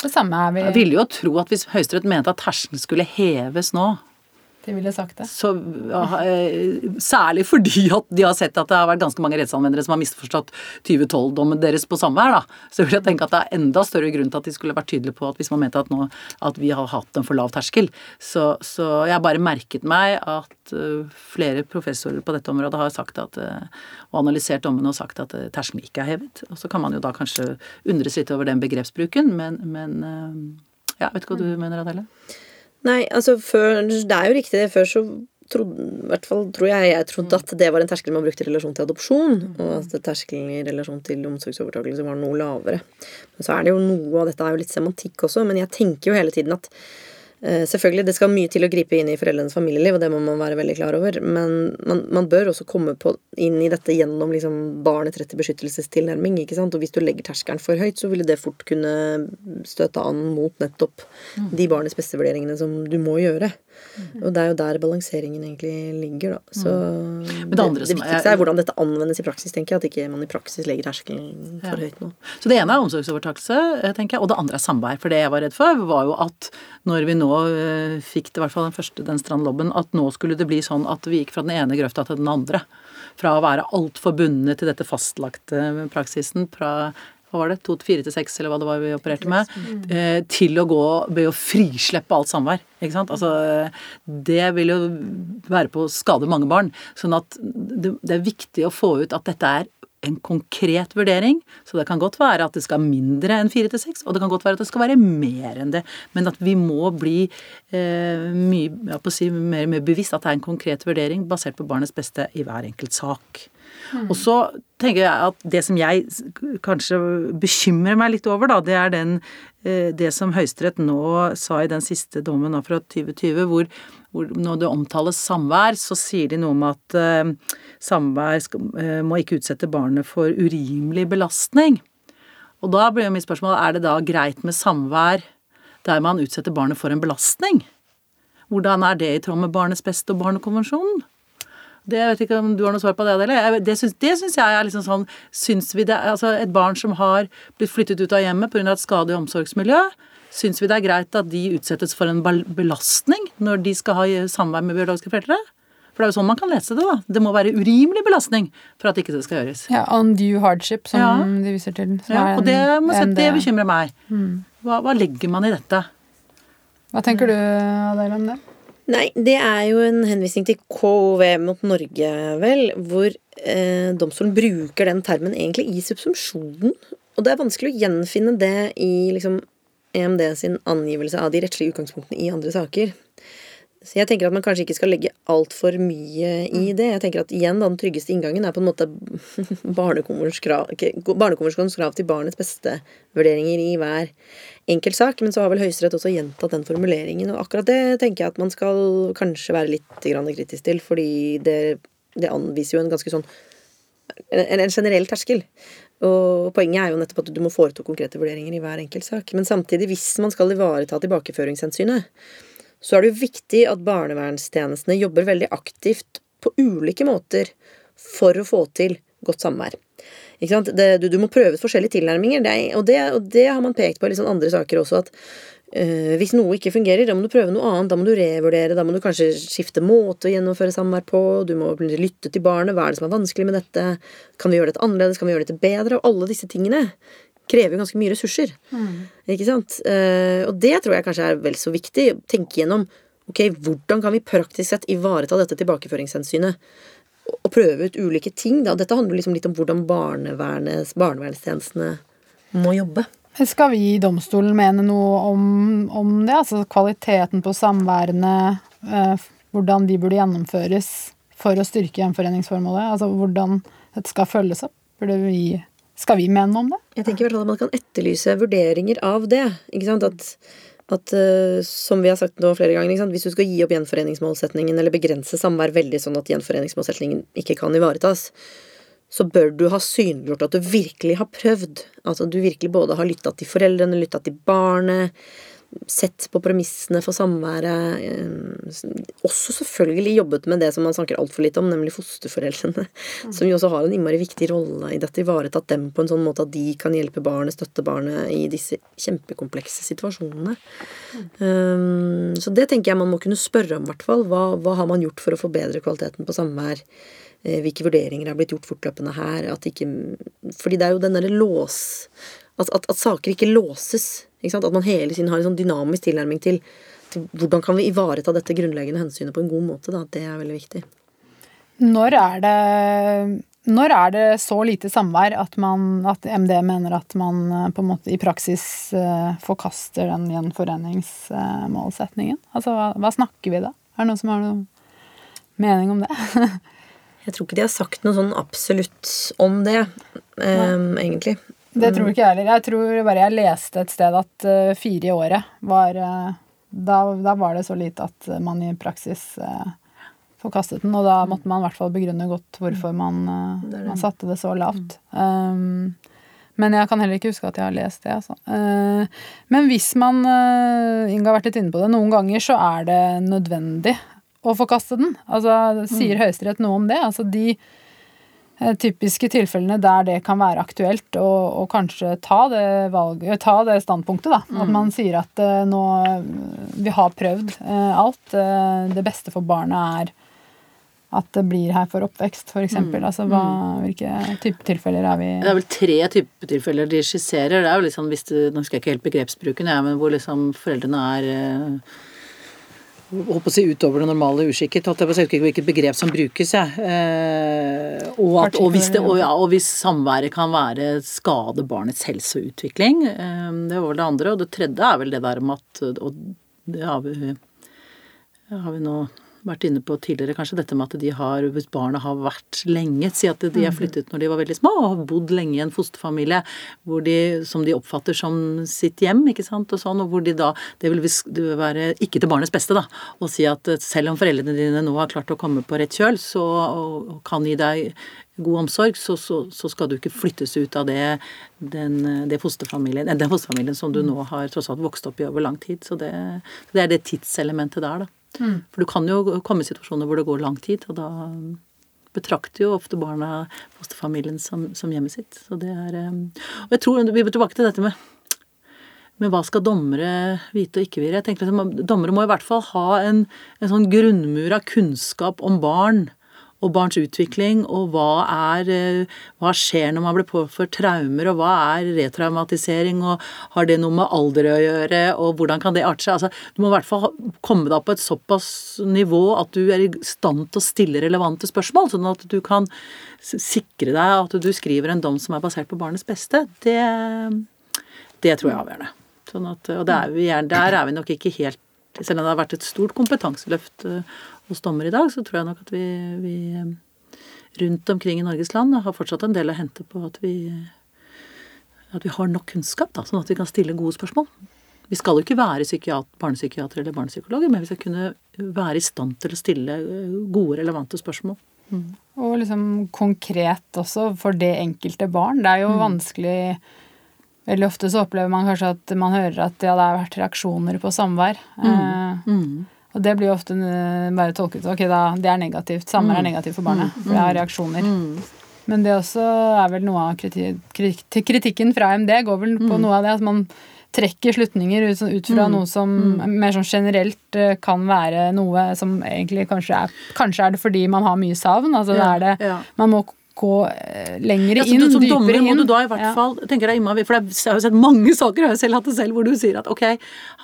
B: det samme? Er vi
C: jeg ville jo tro at hvis Høyesterett mente at terskelen skulle heves nå,
B: De ville sagt det.
C: Så, eh, særlig fordi at de har sett at det har vært ganske mange rettsanvendere som har misforstått 2012-dommen deres på samvær. da. Så vil jeg tenke at det er enda større grunn til at de skulle vært tydelige på at hvis man mente at, nå, at vi har hatt en for lav terskel. Så, så jeg bare merket meg at eh, flere professorer på dette området har sagt at, eh, og analysert dommene og sagt at terskelen ikke er hevet. Og så kan man jo da kanskje undres litt over den begrepsbruken, men, men ja, vet ikke hva du mener, Adele?
D: Nei, altså før Det er jo riktig. Før så trodde, i hvert fall tror jeg jeg trodde at det var en terskel man brukte i relasjon til adopsjon, og at terskelen i relasjon til omsorgsovertakelse var noe lavere. Men så er det jo noe av dette er jo litt semantikk også, men jeg tenker jo hele tiden at Selvfølgelig, det skal mye til å gripe inn i foreldrenes familieliv, og det må man være veldig klar over, men man, man bør også komme på, inn i dette gjennom liksom barnets rett til beskyttelsestilnærming. ikke sant? Og hvis du legger terskelen for høyt, så ville det fort kunne støte an mot nettopp de barnets beste-vurderingene som du må gjøre. Og det er jo der balanseringen egentlig ligger, da. Så
C: det
D: det, det,
C: er-
D: viktigste er hvordan dette anvendes i praksis, tenker jeg. At ikke man i praksis legger terskelen for høyt nå.
C: Så det ene er omsorgsovertakelse, eh, tenker jeg, og det andre er samvær. For det jeg var redd for, var jo at når vi nå eh, fikk det, i hvert fall den første, den strandlobben, at nå skulle det bli sånn at vi gikk fra den ene grøfta til den andre. Fra å være altfor bundet til dette fastlagte praksisen fra hva var det, to til fire til seks, eller hva det var vi opererte med, eh, til å gå ved å frislippe alt samvær. Ikke sant? Altså, det vil jo være på å skade mange barn. Sånn at det, det er viktig å få ut at dette er en konkret vurdering. Så det kan godt være at det skal mindre enn fire til seks, og det kan godt være at det skal være mer enn det. Men at vi må bli eh, mye, si, mer, mer bevisst at det er en konkret vurdering basert på barnets beste i hver enkelt sak. Og så tenker jeg at det som jeg kanskje bekymrer meg litt over, da, det er den, eh, det som Høyesterett nå sa i den siste dommen fra 2020, hvor, hvor når det omtales samvær, så sier de noe om at uh, samvær skal, uh, må ikke utsette barnet for urimelig belastning. Og da blir jo mitt spørsmål, er det da greit med samvær der man utsetter barnet for en belastning? Hvordan er det i tråd med barnets beste og barnekonvensjonen? Det jeg vet ikke om du har noe svar på det, eller? Det syns, det syns jeg er liksom sånn Syns vi det Altså et barn som har blitt flyttet ut av hjemmet pga. et skade- og omsorgsmiljø, syns vi det er greit at de utsettes for en belastning når de skal ha samvær med biologiske foreldre? For det er jo sånn man kan lese det, da. Det må være urimelig belastning for at ikke det skal gjøres.
B: Ja, undue hardship, som
C: Ja.
B: de viser til.
C: Ja, og det,
B: en-
C: si, det bekymrer meg. Hva, hva legger man i dette?
B: Hva tenker du, Adele, om det?
D: Nei, det er jo en henvisning til KOV mot Norge, vel, hvor eh, domstolen bruker den termen egentlig i subsumpsjonen. Og det er vanskelig å gjenfinne det i liksom EMD sin angivelse av de rettslige utgangspunktene i andre saker. Så jeg tenker at man kanskje ikke skal legge altfor mye i det. Jeg tenker at igjen Den tryggeste inngangen er på en måte Barnekonvensjonens krav, krav til barnets beste-vurderinger i hver enkelt sak. Men så har vel Høyesterett også gjentatt den formuleringen, og akkurat det tenker jeg at man skal kanskje være litt grann kritisk til, fordi det, det anviser jo en ganske sånn en, en generell terskel. Og poenget er jo nettopp at du må foreta konkrete vurderinger i hver enkelt sak. Men samtidig, hvis man skal ivareta tilbakeføringshensynet, så er det jo viktig at barnevernstjenestene jobber veldig aktivt på ulike måter for å få til godt samvær. Det, du, du må prøve forskjellige tilnærminger, det og, det, og det har man pekt på i sånn andre saker også, at øh, hvis noe ikke fungerer, da må du prøve noe annet, da må du revurdere, da må du kanskje skifte måte å gjennomføre samvær på, du må lytte til barnet, hva er det som er vanskelig med dette, kan vi gjøre dette annerledes, kan vi gjøre dette bedre, og alle disse tingene krever jo ganske mye ressurser. Ikke sant? Eh, og det tror jeg kanskje er vel så viktig. Tenke gjennom ok, hvordan kan vi praktisk sett ivareta dette tilbakeføringshensynet. Og prøve ut ulike ting. Da. Dette handler liksom litt om hvordan barnevernstjenestene må jobbe.
B: Skal vi i domstolen mene noe om, om det? Altså kvaliteten på samværene, eh, hvordan de burde gjennomføres for å styrke gjenforeningsformålet? Altså hvordan dette skal følges opp? Burde vi, skal vi mene noe om det?
D: Jeg tenker i hvert fall at man kan etterlyse vurderinger av det. Ikke sant? At, at uh, som vi har sagt nå flere ganger, hvis du skal gi opp gjenforeningsmålsetningen eller begrense samvær veldig sånn at gjenforeningsmålsetningen ikke kan ivaretas, så bør du ha synliggjort at du virkelig har prøvd. Altså at du virkelig både har lytta til foreldrene, lytta til barnet, sett på premissene for samværet. eh, Også selvfølgelig jobbet med det som man snakker altfor litt om, nemlig fosterforeldrene. Som jo også har en innmari viktig rolle i dette. Ivaretatt dem på en sånn måte at de kan hjelpe barnet, støtte barnet i disse kjempekomplekse situasjonene. Um, så det tenker jeg man må kunne spørre om, i hvert fall. Hva, hva har man gjort for å forbedre kvaliteten på samvær? Eh, Hvilke vurderinger har blitt gjort fortløpende her? At ikke, fordi det er jo den derre lås at, at, at saker ikke låses. At man hele tiden har en sånn dynamisk tilnærming til, til hvordan kan vi ivareta dette grunnleggende hensynet på en god måte. Da. Det er veldig viktig.
B: Når er det, når er det så lite samvær at, man, at MD mener at man eh, på en måte i praksis eh, forkaster den gjenforeningsmålsetningen? Altså, hva, hva snakker vi da? Er det noen som har noen mening om det?
D: Jeg tror ikke de har sagt noe sånn absolutt om det, um, egentlig.
B: Det tror ikke jeg heller. Jeg tror bare jeg leste et sted at uh, fire i året var uh, da, da var det så lite at man i praksis uh, forkastet den. Og da måtte man i hvert fall begrunne godt hvorfor man, eh, man satte det så lavt. Um, men jeg kan heller ikke huske at jeg har lest det. Altså. Men hvis man Inge har vært litt inne på det, noen ganger så er det nødvendig å forkaste den. Altså, sier Høyesterett noe om det? Altså de typiske tilfellene der det kan være aktuelt å, kanskje ta det, valget, ta det standpunktet. Da. At man sier at eh, nå Vi har prøvd eh, alt. Eh, det beste for barnet er at det blir her for oppvekst, f.eks. Altså, hva, hvilke type tilfeller er vi
C: Det er vel tre typer tilfeller de skisserer. Det er jo liksom, hvis du, Nå husker jeg ikke helt begrepsbruken, jeg, men hvor liksom foreldrene er eh, på å si utover det normale uskikket. holdt Jeg på å si, ikke hvilket begrep som brukes, jeg. Eh, og, at, og, hvis det, og, ja, og hvis samværet kan være skade barnets helse og utvikling. Eh, det var vel det andre. Og det tredje er vel det der med at Og det har vi, har vi nå vært inne på tidligere, kanskje dette med at de har, hvis barna har vært lenge, si at de har flyttet når de var veldig små og har bodd lenge i en fosterfamilie hvor de, som de oppfatter som sitt hjem, ikke sant, og sånn, og hvor de da Det vil, være ikke til barnets beste, da, å si at eh, selv om foreldrene dine nå har klart å komme på rett kjøl, så og, kan gi deg god omsorg, så, så, så skal du ikke flyttes ut av det, den, det fosterfamilien, eh, den fosterfamilien som du nå har tross alt vokst opp i over lang tid. Så det, det er det tidselementet der, da. For du kan jo komme i situasjoner hvor det går lang tid, og da betrakter jo ofte barna, fosterfamilien, som, som hjemmet sitt. Så det er eh, Og jeg tror vi må tilbake til dette med men hva skal dommere vite og ikke vite? Jeg tenker at Dommere må i hvert fall ha en, en sånn grunnmur av kunnskap om barn og barns utvikling, og hva, er, eh, hva skjer når man blir påført traumer, og hva er retraumatisering, og har det noe med alder å gjøre, og hvordan kan det arte seg? Altså, du må i hvert fall komme deg på et såpass nivå at du er i stand til å stille relevante spørsmål, sånn at du kan sikre deg at du skriver en dom som er basert på barnets beste. Det, det tror jeg er avgjørende. Sånn at, og der er, vi, der er vi nok ikke helt Selv om det har vært et stort kompetanseløft eh, hos dommer i dag, så tror jeg nok at vi, vi rundt omkring i Norges land har fortsatt en del å hente på at vi, at vi har nok kunnskap, da, sånn at vi kan stille gode spørsmål. Vi skal jo ikke være barnepsykiatere eller barnepsykologer, men vi skal kunne være i stand til å stille eh, gode, relevante spørsmål.
B: Mm. Og liksom konkret også for det enkelte barn. Det er jo mm. vanskelig Veldig ofte så opplever man kanskje at man hører at ja, det har vært reaksjoner på samvær. Mm. Eh, mm. Og det blir jo ofte bare tolket ok, da, det er negativt. Samvær er mm. negativt for barnet, for det har reaksjoner. Mm. Men det også er vel noe av kritikk, kritikken fra MD går vel på mm. noe av det at man trekker slutninger ut, ut fra noe som mer sånn generelt eh, kan være noe som egentlig kanskje er Kanskje er det fordi man har mye savn. Altså ja, det er det ja. Man må gå eh, lenger ja, inn,
C: som
B: dypere
C: dommer må du da i hvert fall tenke deg For jeg har jo sett mange saker, jeg har selv hatt det selv, hvor du sier at ok,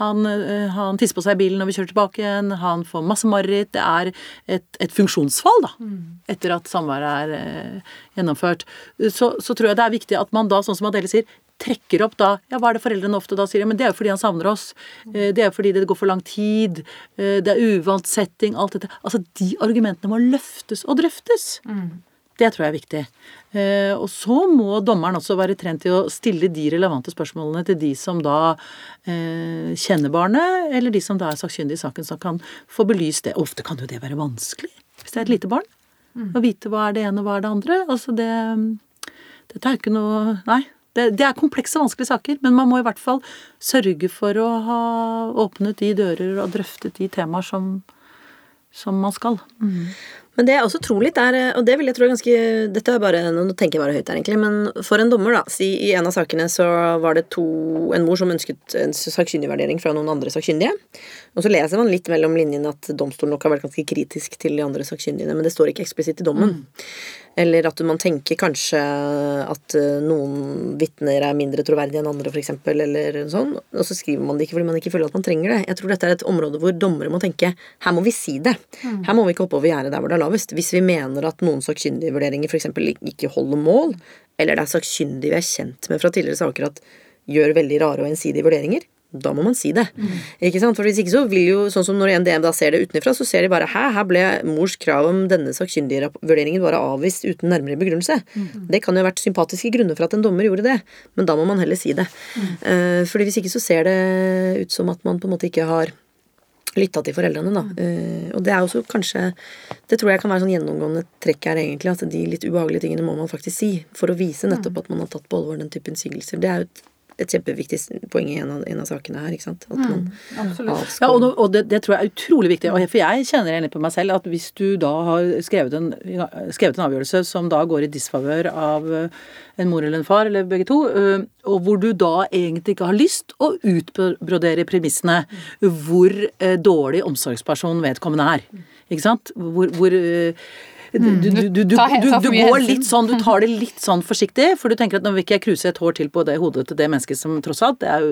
C: han, eh, han tisser på seg i bilen når vi kjører tilbake igjen, han får masse mareritt. Det er et, et funksjonsfall, da. Mm. Etter at samværet er eh, gjennomført. Så, så, tror jeg det er viktig at man da, sånn som Adele sier, trekker opp da Ja, hva er det foreldrene ofte da sier? Ja, men det er jo fordi han savner oss. Eh, det er jo fordi det går for lang tid. Det er uvant setting. Alt dette. Altså, de argumentene må løftes og drøftes. Mm. Det tror jeg er viktig. Eh, og så må dommeren også være trent til å stille de relevante spørsmålene til de som da eh, kjenner barnet, eller de som da er sakkyndige i saken, som kan få belyst det. Ofte kan jo det være vanskelig hvis det er et lite barn. Mm. Å vite hva er det ene og hva er det andre. Altså det Dette er ikke noe Nei. Det, det, er komplekse vanskelige saker, men man må i hvert fall sørge for å ha åpnet de dører og drøftet de temaer som, som man skal. Mm.
D: Men det jeg også tror litt, er Og det vil jeg tro er ganske Dette er bare Nå tenker jeg bare høyt her, egentlig. Men for en dommer, da. Si i en av sakene så var det to En mor som ønsket en sakkyndigvurdering fra noen andre sakkyndige. Og så leser man litt mellom linjene at domstolen nok har vært ganske kritisk til de andre sakkyndigene, men det står ikke eksplisitt i dommen. Mm. Eller at man tenker kanskje at eh, noen vitner er mindre troverdige enn andre, f.eks., eller sånn. Og så skriver man det ikke fordi man ikke føler at man trenger det. Jeg tror dette er et område hvor dommere må tenke her må vi si det. Mm. Her må vi ikke hoppe over gjerdet der hvor det er lavest. Hvis vi mener at noen sakkyndigvurderinger f.eks. ikke holder mål, eller det er sakkyndige vi er kjent med fra tidligere saker at gjør veldig rare og ensidige vurderinger, da må man si det. Mm. Ikke sant? For Hvis ikke så vil jo, sånn som når NDM da ser det utenfra, så ser de bare hæ, her ble mors krav om denne sakkyndigvurderingen bare avvist uten nærmere begrunnelse. Mm. Det kan jo ha vært sympatiske grunner for at en dommer gjorde det, men da må man heller si det. Mm. Uh, fordi hvis ikke så ser det ut som at man på en måte ikke har lytta til foreldrene, da. Uh, og det er også kanskje Det tror jeg kan være sånn gjennomgående trekk her, egentlig. At de litt ubehagelige tingene må man faktisk si. For å vise nettopp at man har tatt på alvor den type innsigelser. Det er jo et et kjempeviktig poeng i en av, en av, sakene her. ikke sant? At man
C: mm, ja, og, og det, det, tror jeg er utrolig viktig. For jeg kjenner egentlig på meg selv at hvis du da har skrevet en, skrevet en avgjørelse som da går i disfavør av eh, en mor eller en far, eller begge to, eh, og hvor du da egentlig ikke har lyst å utbrodere premissene hvor eh, dårlig omsorgsperson vedkommende er. Ikke sant? Hvor, hvor. Du, du, du, du, går litt sånn, du tar det litt sånn forsiktig, for du tenker at nå vil ikke jeg kruse et hår til på det hodet til det mennesket som tross alt det er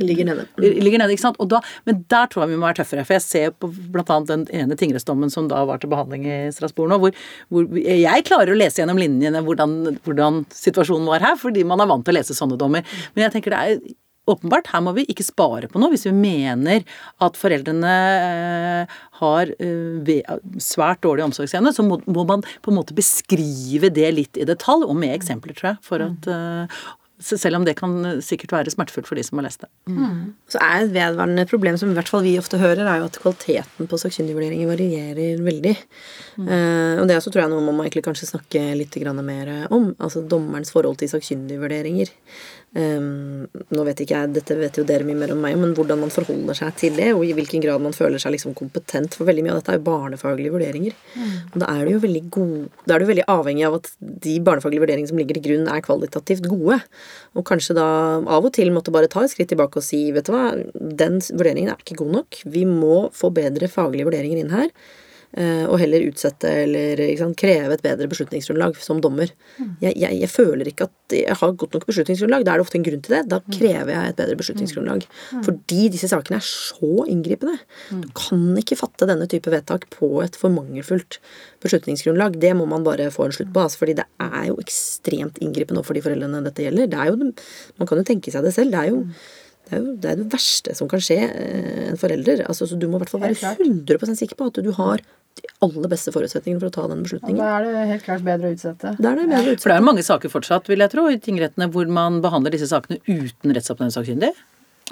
D: ligger nede.
C: Ligger nede, ikke sant? Da, men der tror jeg vi må være tøffere. For jeg ser på bl.a. den ene tingrettsdommen som da var til behandling i Strasbourg nå, hvor, hvor, jeg klarer å lese gjennom linjene hvordan, hvordan situasjonen var her, fordi man er vant til å lese sånne dommer. Men jeg tenker det er åpenbart, her må vi ikke spare på noe hvis vi mener at foreldrene eh, har eh, svært dårlig omsorgsevne, så må, man på en måte beskrive det litt i detalj, og med eksempler, tror jeg, for at eh, selv om det kan sikkert være smertefullt for de som har lest det.
D: Så er et vedvarende problem som i hvert fall vi ofte hører, er jo at kvaliteten på sakkyndigvurderinger varierer veldig. Eh, og det også tror jeg noe man må egentlig kanskje snakke litt mer om. Altså dommerens forhold til sakkyndigvurderinger. Um, nå vet ikke jeg, Dette vet jo dere mye mer om meg, men hvordan man forholder seg til det, og i hvilken grad man føler seg liksom kompetent. For veldig mye av dette er jo barnefaglige vurderinger. Og da er du jo veldig god, da er du veldig avhengig av at de barnefaglige vurderingene som ligger til grunn, er kvalitativt gode. Og kanskje da av og til måtte bare ta et skritt tilbake og si vet du hva, den vurderingen er ikke god nok. Vi må få bedre faglige vurderinger inn her. Eh, Og heller utsette eller sant, kreve et bedre beslutningsgrunnlag som dommer. Jeg, jeg, jeg føler ikke at jeg har godt nok beslutningsgrunnlag. Da er det ofte en grunn til det. Da krever jeg et bedre beslutningsgrunnlag. Fordi disse sakene er så inngripende. Du kan ikke fatte denne type vedtak på et for mangelfullt beslutningsgrunnlag. Det må man bare få en slutt på. Altså, fordi det er jo ekstremt inngripende overfor de foreldrene dette gjelder. Det er jo, man kan jo tenke seg det selv. Det er jo det er jo det, er det verste som kan skje eh, en forelder. Altså, så du må i hvert fall være 100 sikker på at du har de aller beste forutsetningene for å ta den beslutningen.
B: Da er det helt klart bedre å utsette.
D: Det er det bedre
C: For det er mange saker fortsatt, vil jeg tro, i tingrettene hvor man behandler disse sakene uten rettsoppnevningssakkyndig?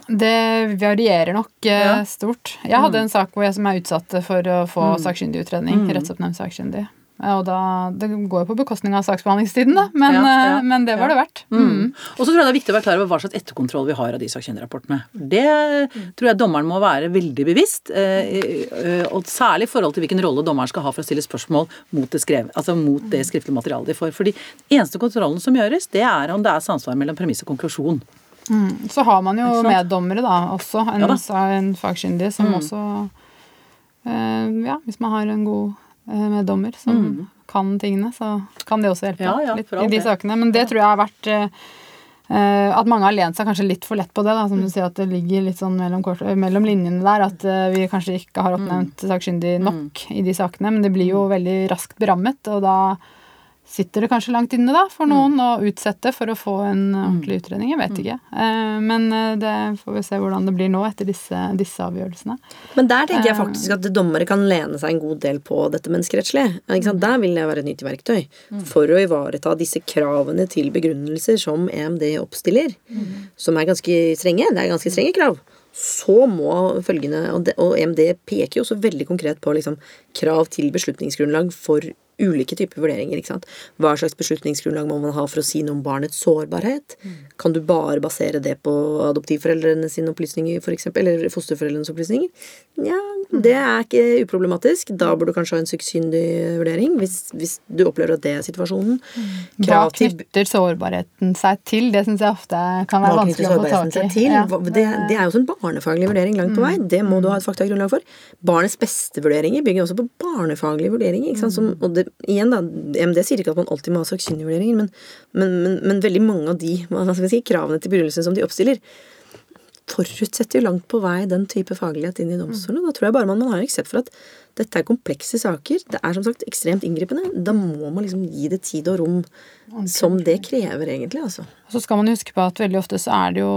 B: Det varierer nok eh,
C: Ja.
B: stort. Jeg hadde en sak hvor jeg som er utsatt for å få sakkyndigutredning. Rettsoppnevnt sakkyndig. Ja, Og da, Det går jo på bekostning av saksbehandlingstiden, da, men,
C: Ja, ja,
B: eh, men det var det verdt. Mm.
C: Og så tror jeg det er viktig å være klar over hva slags etterkontroll vi har av de sakkyndigrapportene. Det tror jeg dommeren må være veldig bevisst, eh, eh, og særlig i forhold til hvilken rolle dommeren skal ha for å stille spørsmål mot det, skrev, altså mot det skriftlige materialet de får. Fordi eneste kontrollen som gjøres, det er om det er samsvar mellom premiss og konklusjon.
B: Så har man jo meddommere, da, også. En,
C: Ja da.
B: en fagkyndig som også eh, Ja, hvis man har en god eh, meddommer som kan tingene, så kan det også hjelpe
C: Ja, ja,
B: litt i de sakene. Men det tror jeg har vært eh, at mange har lent seg kanskje litt for lett på det. Da, som du sier at det ligger litt sånn mellom, kort, mellom linjene der. At uh, vi kanskje ikke har oppnevnt sakkyndig nok i de sakene. Men det blir jo veldig raskt berammet, og da sitter det kanskje langt inne da, for noen å utsette for å få en ordentlig utredning. Jeg vet ikke. Eh, Men eh, det får vi se hvordan det blir nå etter disse, disse avgjørelsene.
D: Men der tenker jeg faktisk at dommere kan lene seg en god del på dette menneskerettslige. Der vil det være et nyttig verktøy for å ivareta disse kravene til begrunnelser som EMD oppstiller, som er ganske strenge. Det er ganske strenge krav. Så må følgende Og, og EMD peker jo også veldig konkret på liksom, krav til beslutningsgrunnlag for ulike typer vurderinger. ikke sant? Hva slags beslutningsgrunnlag må man ha for å si noe om barnets sårbarhet? Kan du bare basere det på adoptivforeldrene sine opplysninger, for eksempel, eller fosterforeldrenes opplysninger? Ja, det er ikke uproblematisk. Da burde du kanskje ha en sakkyndig vurdering, hvis, hvis du opplever at det er situasjonen.
B: Hva
D: Krav til
B: knytter sårbarheten seg til? Det syns jeg ofte kan være vanskelig å få tak
D: seg
B: i. Ja.
D: Det, det er jo også en barnefaglig vurdering langt på vei. Det må du ha et faktagrunnlag for. Barnets beste-vurderinger bygger også på barnefaglige vurderinger. Ikke sant? Som, og det, igjen da, MD sier ikke at man alltid må ha sakkyndigvurderinger, men, men, men, men veldig mange av de si, kravene til begrunnelsen som de oppstiller, forutsetter jo langt på vei den type faglighet inn i domstolene. Da tror jeg bare man, man har en aksept for at dette er komplekse saker. Det er som sagt ekstremt inngripende. Da må man liksom gi det tid og rom som det krever, egentlig. altså.
B: Og Så skal man huske på at veldig ofte så er det jo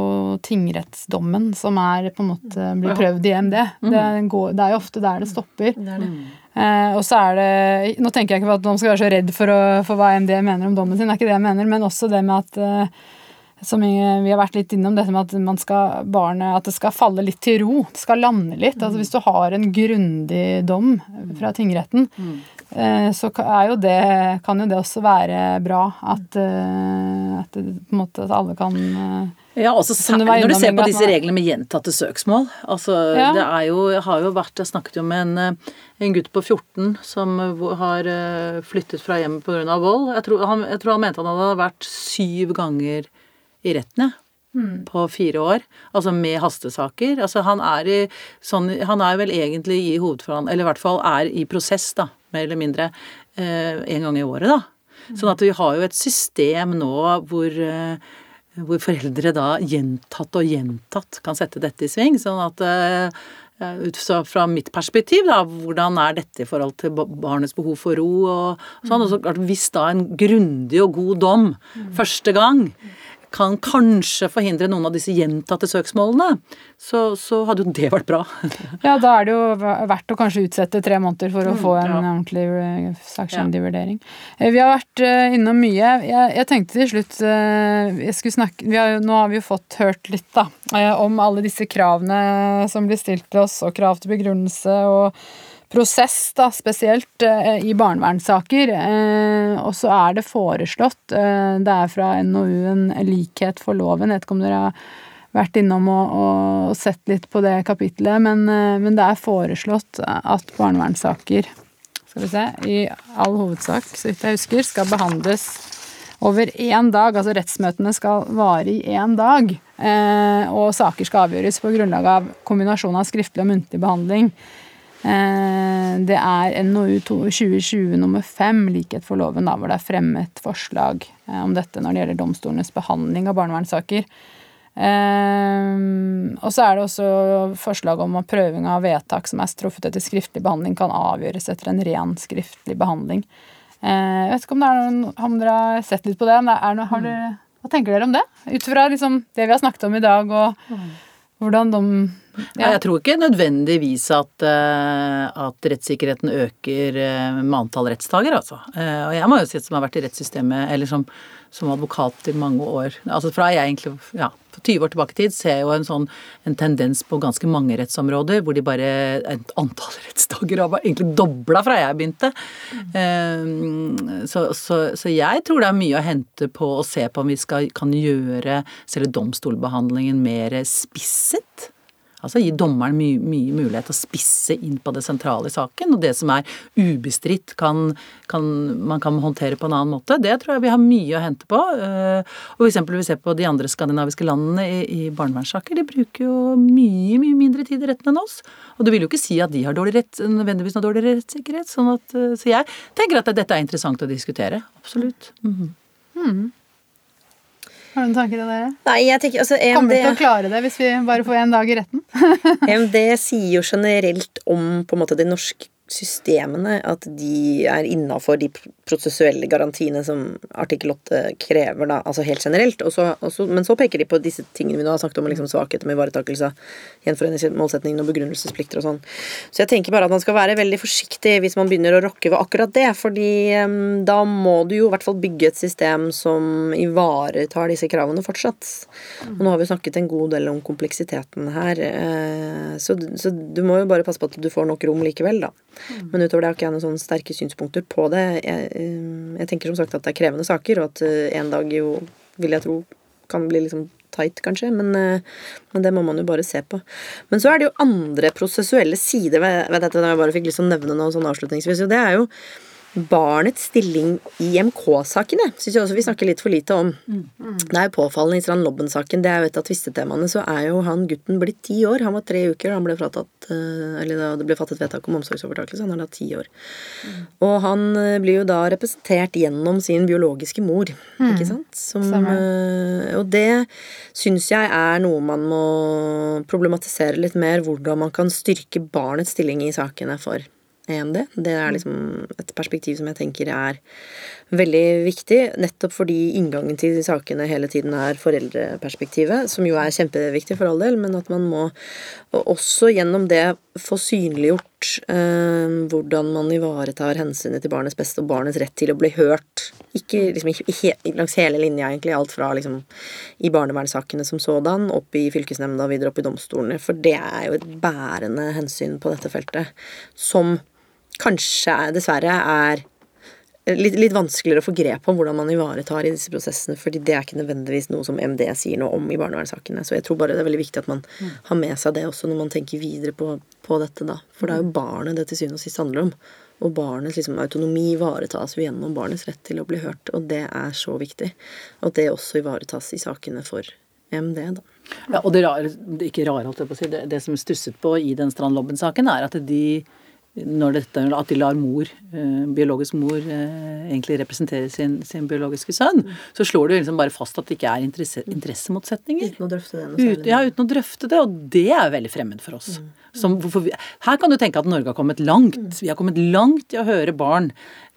B: tingrettsdommen som er på en måte blir prøvd i EMD. Det, går, det er jo ofte der det stopper. Eh, og så er det Nå tenker jeg ikke på at man skal være så redd for, å, for hva EMD mener om dommen sin, det er ikke det jeg mener, men også det med at eh, som vi har vært litt innom, dette med at man skal, barnet, at det skal falle litt til ro. Det skal lande litt. Altså Hvis du har en grundig dom fra tingretten, eh, så jo det, kan jo det også være bra. At, eh, at, det, måte, at alle kan eh,
C: Ja, også særlig når du ser på disse reglene med gjentatte søksmål. Altså,
B: Ja.
C: det er jo, har jo vært, jeg snakket jo med en, en gutt på 14 som har flyttet fra hjemmet pga. vold. Jeg tror, han, jeg tror han mente han hadde vært syv ganger i retten, Mm. På fire år. Altså med hastesaker. Altså han er i sånn Han er vel egentlig i hovedforhandling Eller i hvert fall er i prosess, da, mer eller mindre, eh, en gang i året, da. Sånn at vi har jo et system nå hvor eh, hvor foreldre da gjentatt og gjentatt kan sette dette i sving. Sånn at eh, ut fra, mitt perspektiv, da, hvordan er dette i forhold til barnets behov for ro og sånn. Og så klart, hvis da en grundig og god dom første gang kan kanskje forhindre noen av disse gjentatte søksmålene, så, så hadde jo det vært bra.
B: Ja, da er det jo verdt å kanskje utsette tre måneder for å få en
C: ja.
B: ordentlig sakkyndig ja. vurdering. Eh, Vi har vært eh, innom mye. Jeg, jeg tenkte til slutt eh, jeg skulle snakke, vi har, Nå har vi jo fått hørt litt da, eh, om alle disse kravene som blir stilt til oss, og krav til begrunnelse og prosess, da, spesielt eh, i barnevernssaker. Eh, og så er det foreslått, eh, det er fra NOU-en Likhet for loven, jeg vet ikke om dere har vært innom og, og sett litt på det kapitlet, men, men det er foreslått at barnevernssaker skal vi se, i all hovedsak, så vidt jeg husker, skal behandles over én dag. Altså rettsmøtene skal vare i én dag. Og saker skal avgjøres på grunnlag av kombinasjon av skriftlig og muntlig behandling. Eh, det er NOU 2020 nummer 5, Likhet for loven, da, hvor det er fremmet forslag eh, om dette når det gjelder domstolenes behandling av barnevernssaker. Eh, og så er det også forslag om at prøving av vedtak som er truffet etter skriftlig behandling, kan avgjøres etter en ren skriftlig behandling. Eh, jeg vet ikke om, det er noen, om dere har sett litt på det. Noe, har dere, hva tenker dere om det? Ut fra liksom det vi har snakket om i dag, og hvordan de
C: Ja. Jeg tror ikke nødvendigvis at, eh, at rettssikkerheten øker eh, med antall rettstaker, altså. Eh, Og jeg må jo si at som har vært i rettssystemet, eller som, som advokat i mange år Altså fra jeg egentlig ja, 20 år tilbake i tid ser jeg jo en sånn en tendens på ganske mange rettsområder hvor de bare antall rettsdager har egentlig dobla fra jeg begynte. Eh, Så, så, så jeg tror det er mye å hente på å se på om vi skal, kan gjøre selve domstolbehandlingen mer spisset. Altså gi dommeren mye, mye mulighet til å spisse inn på det sentrale i saken. Og det som er ubestridt, kan, kan, man kan håndtere på en annen måte. Det tror jeg vi har mye å hente på. Eh, Og eksempel vi ser på de andre skandinaviske landene i, i barnevernssaker. De bruker jo mye, mye mindre tid i retten enn oss. Og det vil jo ikke si at de har dårlig rett, nødvendigvis noe dårligere rettssikkerhet. Sånn at, eh, så jeg tenker at dette er interessant å diskutere. Absolutt. Mhm.
B: Har du noen tanker om det?
D: Nei, jeg tenker altså
B: Kommer vi til å klare det hvis vi bare får én dag i retten?
D: EMD sier jo generelt om på en måte de norske systemene at de er innafor de prosessuelle garantiene som artikkel 8 krever, da, altså helt generelt. Og så, og så, men så peker de på disse tingene vi nå har snakket om, liksom svakheter med ivaretakelse av gjenforeningsmålsetningen og begrunnelsesplikter og sånn. Så jeg tenker bare at man skal være veldig forsiktig hvis man begynner å rokke ved akkurat det, fordi um, da må du jo i hvert fall bygge et system som ivaretar disse kravene fortsatt. Og nå har vi snakket en god del om kompleksiteten her, uh, så, så du må jo bare passe på at du får nok rom likevel, da. Men utover det har ikke jeg noen sterke synspunkter på det. Jeg, eh, jeg tenker som sagt at det er krevende saker, og at eh, en dag jo, vil jeg tro, kan bli liksom tight, kanskje, men, eh, men det må man jo bare se på. Men så er det jo andre prosessuelle sider ved, ved dette, når jeg bare fikk lyst til å nevne noe sånn avslutningsvis, og det er jo barnets stilling i EMK-sakene. Syns jeg også vi snakker litt for lite om. Det er jo påfallende i Strand Lobben-saken, det er jo et av tvistetemaene, så er jo han gutten blitt ti år. Han var tre uker da eh, Eller da det ble fattet vedtak om omsorgsovertakelse. Han er da ti år. Og han eh, blir jo da representert gjennom sin biologiske mor, ikke sant? Som, eh, og det syns jeg er noe man må problematisere litt mer, hvordan man kan styrke barnets stilling i sakene for EMD. Det er liksom et perspektiv som jeg tenker er veldig viktig, nettopp fordi inngangen til sakene hele tiden er foreldreperspektivet, som jo er kjempeviktig for all del, men at man må også gjennom det få synliggjort eh, hvordan man ivaretar hensynet til barnets beste og barnets rett til å bli hørt. Ikke liksom, he- langs hele linja, egentlig. Alt fra liksom, i barnevernssakene som sådan, opp i fylkesnemnda og videre opp i domstolene. For det er jo et bærende hensyn på dette feltet som kanskje er- dessverre er litt, litt vanskeligere å få grep om hvordan man ivaretar i disse prosessene, fordi det er ikke nødvendigvis noe som MD sier noe om i barnevernssakene. Så jeg tror bare det er veldig viktig at man har med seg det også når man tenker videre på, på dette, da. For det er jo barnet det til syvende og sist handler om. Og barnets liksom, autonomi ivaretas jo gjennom barnets rett til å bli hørt, og det er så viktig. At det også ivaretas i sakene for MD, da.
C: Ja, og det rare, det ikke rare, holdt jeg på å si, det, det som stusset på i den Strand Lobben-saken, er at de dette, at de lar mor, eh, biologisk mor, eh, egentlig representere sin, sin biologiske sønn, så slår jo liksom bare fast at det ikke er interesse, interessemotsetninger.
D: Uten å drøfte det
C: Ut, ja, uten å drøfte det, og det er veldig fremmed for oss. Som, vi, her kan du tenke at Norge har kommet langt. Vi har kommet langt i å høre barn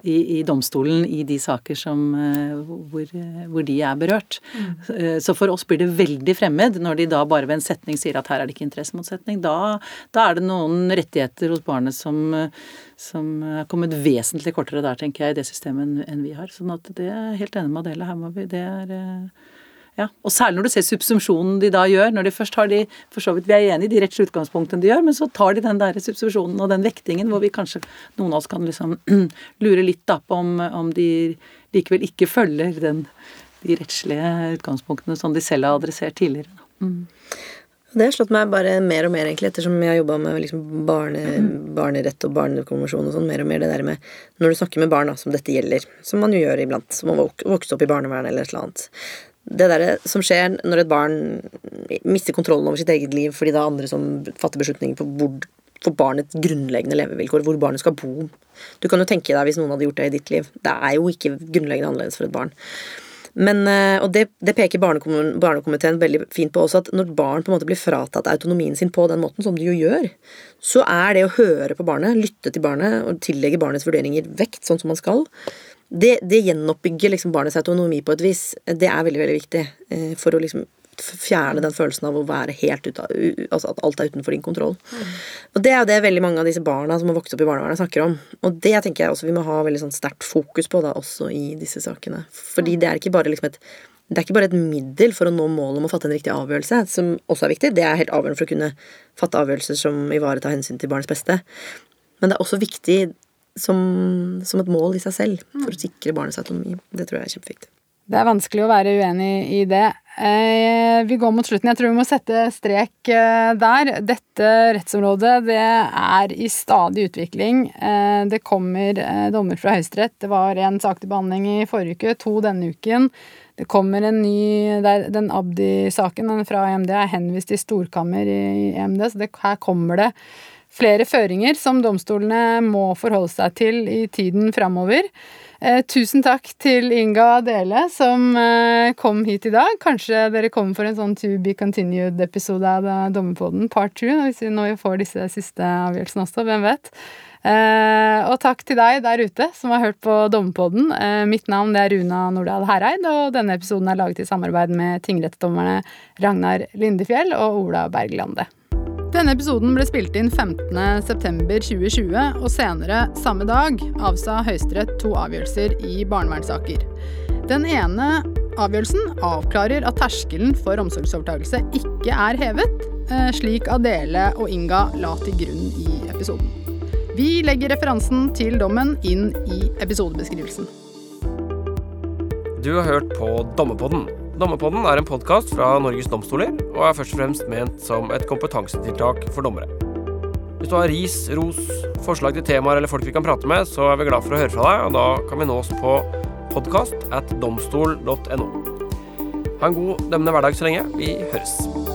C: i, i domstolen i de saker som, eh, hvor, eh, hvor, de er berørt. Mm. Så for oss blir det veldig fremmed når de da bare ved en setning sier at her er det ikke interessemotsetning. Da, da er det noen rettigheter hos barnet som, som er kommet vesentlig kortere der, tenker jeg, i det systemet enn vi har. Sånn at det er helt enig med Adele. Her må vi, det er ja, og særlig når du ser subsumpsjonen de da gjør. Når de først har de for så vidt, Vi er enige i de rettslige utgangspunktene de gjør, men så tar de den der subsumpsjonen og den vektingen hvor vi kanskje noen av oss kan liksom lure litt da på om, om de likevel ikke følger den, de rettslige utgangspunktene som de selv har adressert tidligere. Mm.
D: Det har slått meg bare mer og mer, egentlig, ettersom jeg har jobba med liksom barne, barnerett og barnekonvensjon og sånn, mer og mer det der med Når du snakker med barn da, som dette gjelder, som man jo gjør iblant, som har vokst opp i barnevernet eller et eller annet, det der som skjer når et barn mister kontrollen over sitt eget liv fordi det er andre som fatter beslutninger på hvor, for barnets grunnleggende levevilkår, hvor barnet skal bo. Du kan jo tenke deg hvis noen hadde gjort det i ditt liv. Det er jo ikke grunnleggende annerledes for et barn. Men, eh, og det, det peker barnekomiteen veldig fint på også, at når barn på en måte blir fratatt autonomien sin på den måten, som de jo gjør, så er det å høre på barnet, lytte til barnet og tillegge barnets vurderinger vekt, sånn som man skal, det, det gjenoppbygger liksom barnets autonomi på et vis. Det er veldig veldig viktig eh, for å liksom fjerne den følelsen av å være helt ut av Altså at alt er utenfor din kontroll. Mm. Og det er det veldig mange av disse barna som har vokst opp i barnevernet, snakker om. Og det tenker jeg også vi må ha veldig sånn sterkt fokus på da, også i disse sakene. Fordi det er ikke bare liksom et det er ikke bare et middel for å nå målet om å fatte en riktig avgjørelse, som også er viktig. Det er helt avgjørende for å kunne fatte avgjørelser som ivaretar hensyn til barnets beste. Men det er også viktig som, som, et mål i seg selv for å sikre barnets autonomi. Det tror jeg er kjempeviktig.
B: Det er vanskelig å være uenig i det. Eh, vi går mot slutten. Jeg tror vi må sette strek eh, der. Dette rettsområdet det er i stadig utvikling. Eh, det kommer dommer fra Høyesterett. Det var en sak til behandling i forrige uke, to denne uken. Det kommer en ny Den Abdi-saken fra EMD er henvist til storkammer i EMD, så det, her kommer det flere føringer som domstolene må forholde seg til i tiden framover. Eh, tusen takk til Inga Dele som eh, kom hit i dag. Kanskje dere kommer for en sånn to be continued-episode av Dommerpodden part two hvis vi nå får disse siste avgjørelsene også. Hvem vet? Eh, og takk til deg der ute som har hørt på Dommerpodden. Mitt navn er Runa Nordahl Hereid, og denne episoden er laget i samarbeid med tingrettsdommerne Ragnar Lindefjell og Ola Berglande. Denne episoden ble spilt inn 15.9.2020, og senere samme dag avsa Høyesterett to avgjørelser i barnevernssaker. Den ene avgjørelsen avklarer at terskelen for omsorgsovertakelse ikke er hevet, eh, slik Adele og Inga la til grunn i episoden. Vi legger referansen til dommen inn i episodebeskrivelsen.
A: Du har hørt på Dommerpodden Dommerpodden er en podkast fra Norges domstoler, og er først og fremst ment som et kompetansetiltak for dommere. Hvis du har ris, ros, forslag til temaer eller folk vi kan prate med, så er vi glad for å høre fra deg, og da kan vi nås på podkast. Ha en god dømmende hverdag så lenge. Vi høres.